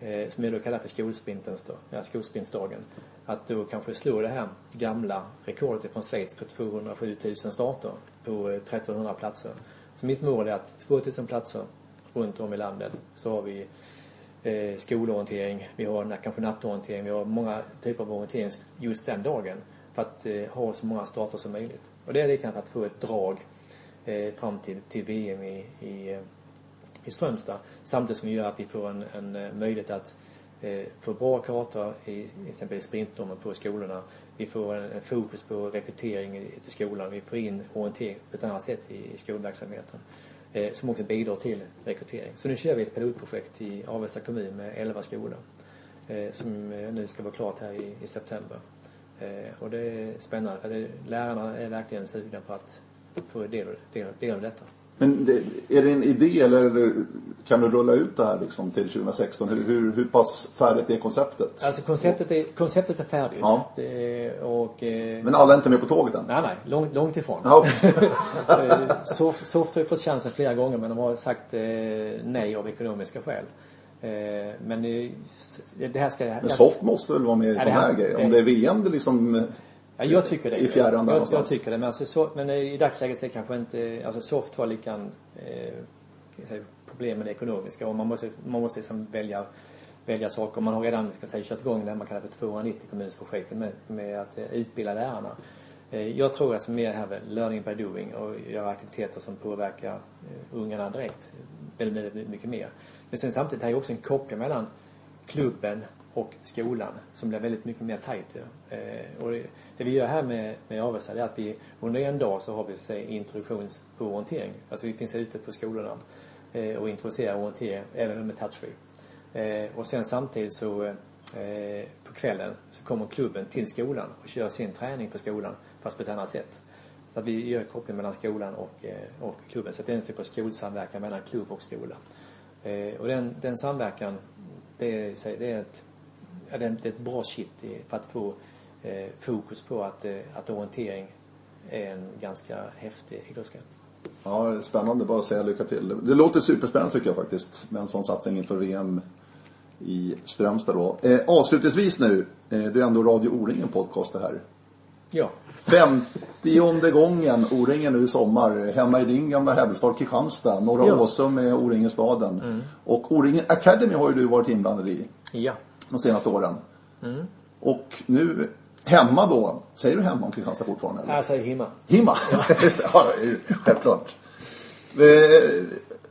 B: eh, som jag då kallar för skolsprintens då, ja, skolsprintsdagen. Att då kanske slå det här gamla rekordet från Schweiz på 207 000 starter på 1300 platser. Så mitt mål är att 2000 platser runt om i landet så har vi eh, skolorientering, vi har kanske nattorientering, vi har många typer av orientering just den dagen för att eh, ha så många starter som möjligt. Och det är det kanske att få ett drag eh, fram till, till VM i, i, eh, i Strömstad samtidigt som vi gör att vi får en, en eh, möjlighet att eh, få bra kartor i exempelvis sprintdomen på skolorna. Vi får en, en, fokus på rekrytering till skolan. Vi får in orientering på ett annat sätt i, i skolverksamheten. Eh, som också bidrar till rekrytering. Så nu kör vi ett pilotprojekt i Avesta kommun med 11 skolor. Eh, som eh, nu ska vara klart här i, i september. Eh, och det är spännande för det, lärarna är verkligen sugna på att få del, del, del av detta.
A: Men det, är det en idé eller kan du rulla ut det här liksom till 2016? Hur, hur, hur pass färdigt är konceptet?
B: Alltså konceptet är, konceptet är färdigt. Ja. Det, och, eh,
A: Men alla är inte med på tåget än?
B: Nej, nej. Långt, långt ifrån. Ja. [laughs] Eh, Soft, Soft har ju fått chansen flera gånger men de har sagt eh, nej av ekonomiska skäl. Eh, men det här ska...
A: Men Soft måste väl vara med i sådana här grejer? Om det är VM det liksom
B: Ja, jag tycker det.
A: I fjärran
B: där jag, jag tycker det. Men, alltså, så, men i dagsläget så är kanske inte, alltså soft har lika eh, problem med det ekonomiska och man måste, man måste liksom välja, välja saker. Man har redan, ska säga, kört igång det man kallar för 290 kommunsprojektet med, med att eh, utbilda lärarna. Eh, jag tror alltså mer här med learning by doing och göra aktiviteter som påverkar eh, ungarna direkt väldigt, mycket mer. Men sen samtidigt har jag också en koppling mellan klubben och skolan som blir väldigt mycket mer tajt. Eh, och det, det, vi gör här med, med Avesta är att vi under en dag så har vi så introduktions och orientering. Alltså vi finns ute på skolorna eh, och introducerar orientering även med touchfree. Eh, och sen samtidigt så eh, på kvällen så kommer klubben till skolan och kör sin träning på skolan fast på ett annat sätt. Så att vi gör koppling mellan skolan och, eh, och klubben. Så det är en typ av skolsamverkan mellan klubb och skola. Eh, och den, den samverkan det är, det är ett ja, det är ett bra kitt för att få eh, fokus på att, eh, att orientering är en ganska häftig idrottsgren.
A: Ja, spännande. Bara att säga lycka till. Det låter superspännande tycker jag faktiskt med en sån satsning inför VM i Strömstad då. Eh, avslutningsvis nu, eh, det är ändå Radio O-ringen podcast det här.
B: Ja.
A: Femtionde gången O-ringen nu i sommar. Hemma i din gamla hemstad Kristianstad. Norra
B: Ja.
A: Åsum är O-ringen-staden. Och O-ringen Academy har ju du varit inblandad i
B: Ja.
A: de senaste åren. Och nu hemma då. Säger du hemma om Kristianstad fortfarande? Eller?
B: Jag säger himma.
A: Himma! ja, [laughs] ju självklart. Eh,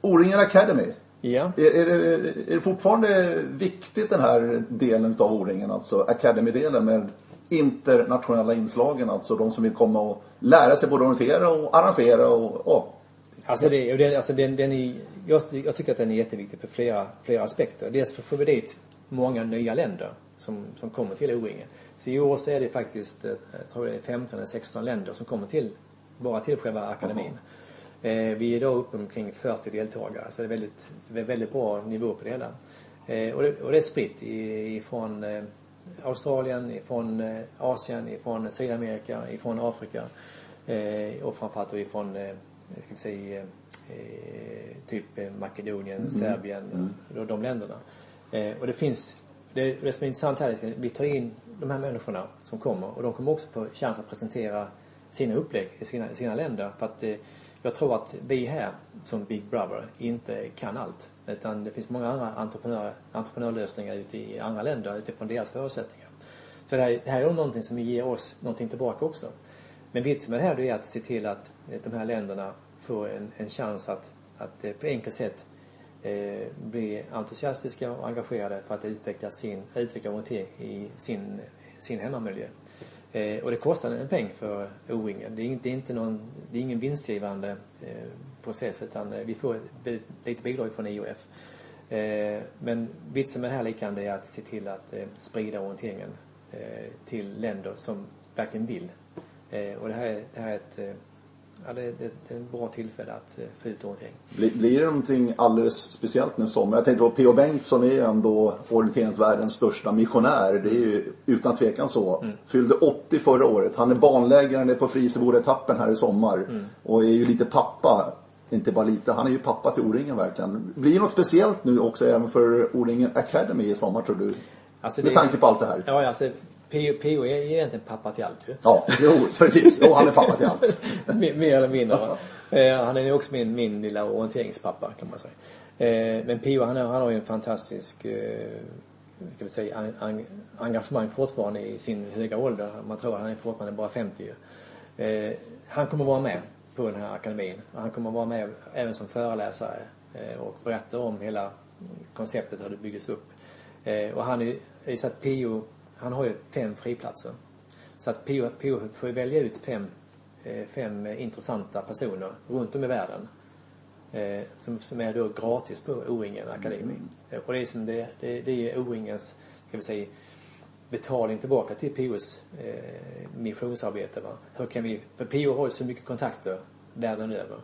A: O-ringen Academy.
B: Ja.
A: Är, är, det, är det fortfarande viktigt den här delen av O-ringen, alltså Academy-delen med internationella inslagen, alltså de som vill komma och lära sig både orientera och arrangera och.
B: Alltså, det, och den, alltså den, den är, jag, jag tycker att den är jätteviktig på flera, flera aspekter. Dels får vi dit många nya länder som, som kommer till O-ringen. Så i år så är det faktiskt, eh, jag tror det är 15 eller 16 länder som kommer till, bara till själva akademin. Eh, vi är idag uppe omkring 40 deltagare, så det är väldigt, det väldigt bra nivå på det hela. Eh, och, det, och det är spritt ifrån eh, Australien, ifrån eh, Asien, ifrån Sydamerika, ifrån Afrika eh, och framförallt ifrån, eh, ska vi säga, typ Makedonien, Serbien och de länderna. Och det finns, det, det som är intressant här är att vi tar in de här människorna som kommer och de kommer också få chans att presentera sina upplägg i sina, sina länder. För att jag tror att vi här som Big Brother inte kan allt. Utan det finns många andra entreprenör, entreprenörlösningar ute i andra länder utifrån deras förutsättningar. Så det här, det här är någonting som ger oss någonting tillbaka också. Men vitsen med det här är att se till att eh, de här länderna får en, en chans att, att eh, på enkelt sätt eh, bli entusiastiska och engagerade för att utveckla sin, utveckla orientering i sin, sin hemmamiljö. Eh, och det kostar en peng för O-ringen. Det är, det är inte någon, det är ingen vinstgivande eh, process utan eh, vi får ett lite bidrag från IOF. Eh, men vitsen med det här liknande är att se till att eh, sprida orienteringen eh, till länder som verkligen vill. Eh, och det här, är- det här är ett, eh, ja, det, det, det är ett bra tillfälle att eh, få ut orientering.
A: Blir, blir det någonting alldeles speciellt nu i sommar? Jag tänkte på P.O. Bengtsson är ju ändå orienteringsvärldens största missionär. Det är ju utan tvekan så. Fyllde 80 förra året. Han är banläggaren på Friseboda-etappen här i sommar. Och är ju lite pappa. Inte bara lite, han är ju pappa till O-ringen verkligen. Blir det något speciellt nu också även för O-ringen Academy i sommar tror du?
B: Alltså,
A: Med
B: det-
A: tanke på allt det här.
B: Ja, alltså P.O. P.O. är egentligen pappa till allt ju.
A: Ja, jo, precis. Jo, han är pappa till allt. [laughs]
B: mer, eller mindre. va. Eh, han är ju också min, min lilla orienteringspappa kan man säga. Eh, men Pio han, har- han har ju en fantastisk eh, ska vi säga, en, en, engagemang fortfarande i sin höga ålder. Man tror att han är fortfarande bara 50 eh, Han kommer vara med på den här akademin. Han kommer vara med även som föreläsare och berätta om hela konceptet hur det byggdes upp. Och han är, är så att Pio, han har ju fem friplatser. Så att Pio, Pio får välja ut fem, eh, fem eh, intressanta personer runt om i världen. Eh, som, som är då gratis på O-ringen Akademi. Eh, Och det är som det, det, det är O-ringens, ska vi säga, betalning tillbaka till Pios eh, missionsarbete. Va? Hur kan vi, för Pio har ju så mycket kontakter världen över.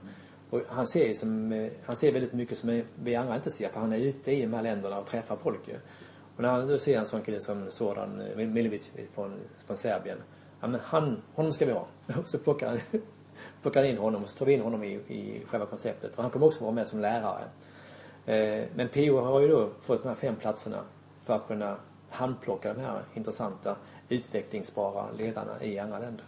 B: Och han ser ju som, han ser väldigt mycket som vi andra inte ser för han är ute i de här länderna och träffar folk ju. Och när han då ser en sån kille som Zoran eh, Milovic från, från Serbien. Ja men han, honom ska vi ha. [laughs] Och så plockar han, [laughs] plockar han in honom och så tar vi in honom i, i själva konceptet. Och han kommer också vara med som lärare. Eh, men PO har ju då fått de här fem platserna för att kunna handplocka de här intressanta utvecklingsbara ledarna i andra länder.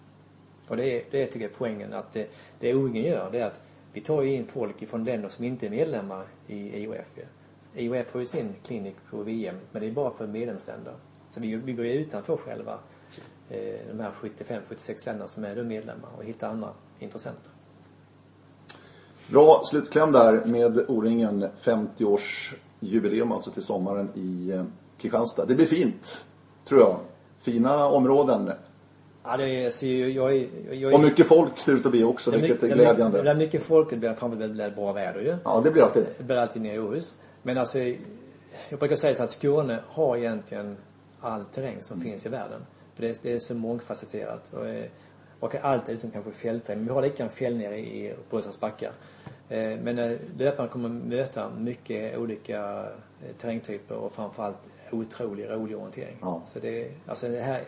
B: Och det är, det tycker jag är poängen att det, det O-ringen gör det är att vi tar ju in folk ifrån länder som inte är medlemmar i IOF ju. IOF har ju sin klinik på VM men det är bara för medlemsländer. Så vi, går ju utanför själva eh, de här 75-76 länderna som är medlemmar och hittar andra intressenter.
A: Bra slutkläm där med O-ringen. 50-årsjubileum alltså till sommaren i eh, Kristianstad. Det blir fint, tror jag. Fina områden.
B: Ja, det är, så jag, jag, jag,
A: Och mycket folk ser ut att bli också, vilket är
B: mycket- Det
A: glädjande.
B: mycket folk, det blir framförallt väldigt bra väder ju.
A: Ja, det blir alltid.
B: Det blir alltid nere i Åhus. Men alltså, jag brukar säga så att Skåne har egentligen all terräng som finns i världen. För det är, det är så mångfacetterat. Och, eh, och allt utom kanske fältterräng. Men vi har lika en fjäll nere i Brösarps backar. Eh, Men eh, löparen kommer möta mycket olika terrängtyper och framförallt otrolig rolig orientering.
A: Ja.
B: Så det, alltså det här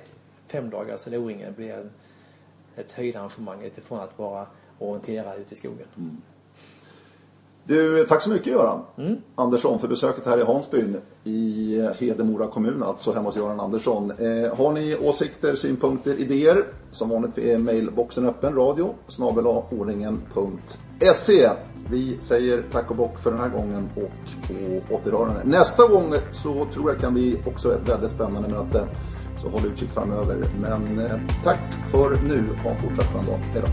B: fem dagars O-ringen blir ett höjdarrangemang utifrån att bara orientera ute i skogen.
A: Du, tack så mycket Göran mm. Andersson för besöket här i Hansbyn i eh, Hedemora kommun, alltså hemma hos Göran Andersson. Eh, har ni åsikter, synpunkter, idéer? Som vanligt är mailboxen öppen, radio snabelaoringen.se. Vi säger tack och bock för den här gången och på återhörande. Nästa gång så tror jag kan bli också ett väldigt spännande möte. Så håll utkik framöver. Men eh, tack för nu. Ha en fortsatt skön dag. Hej då.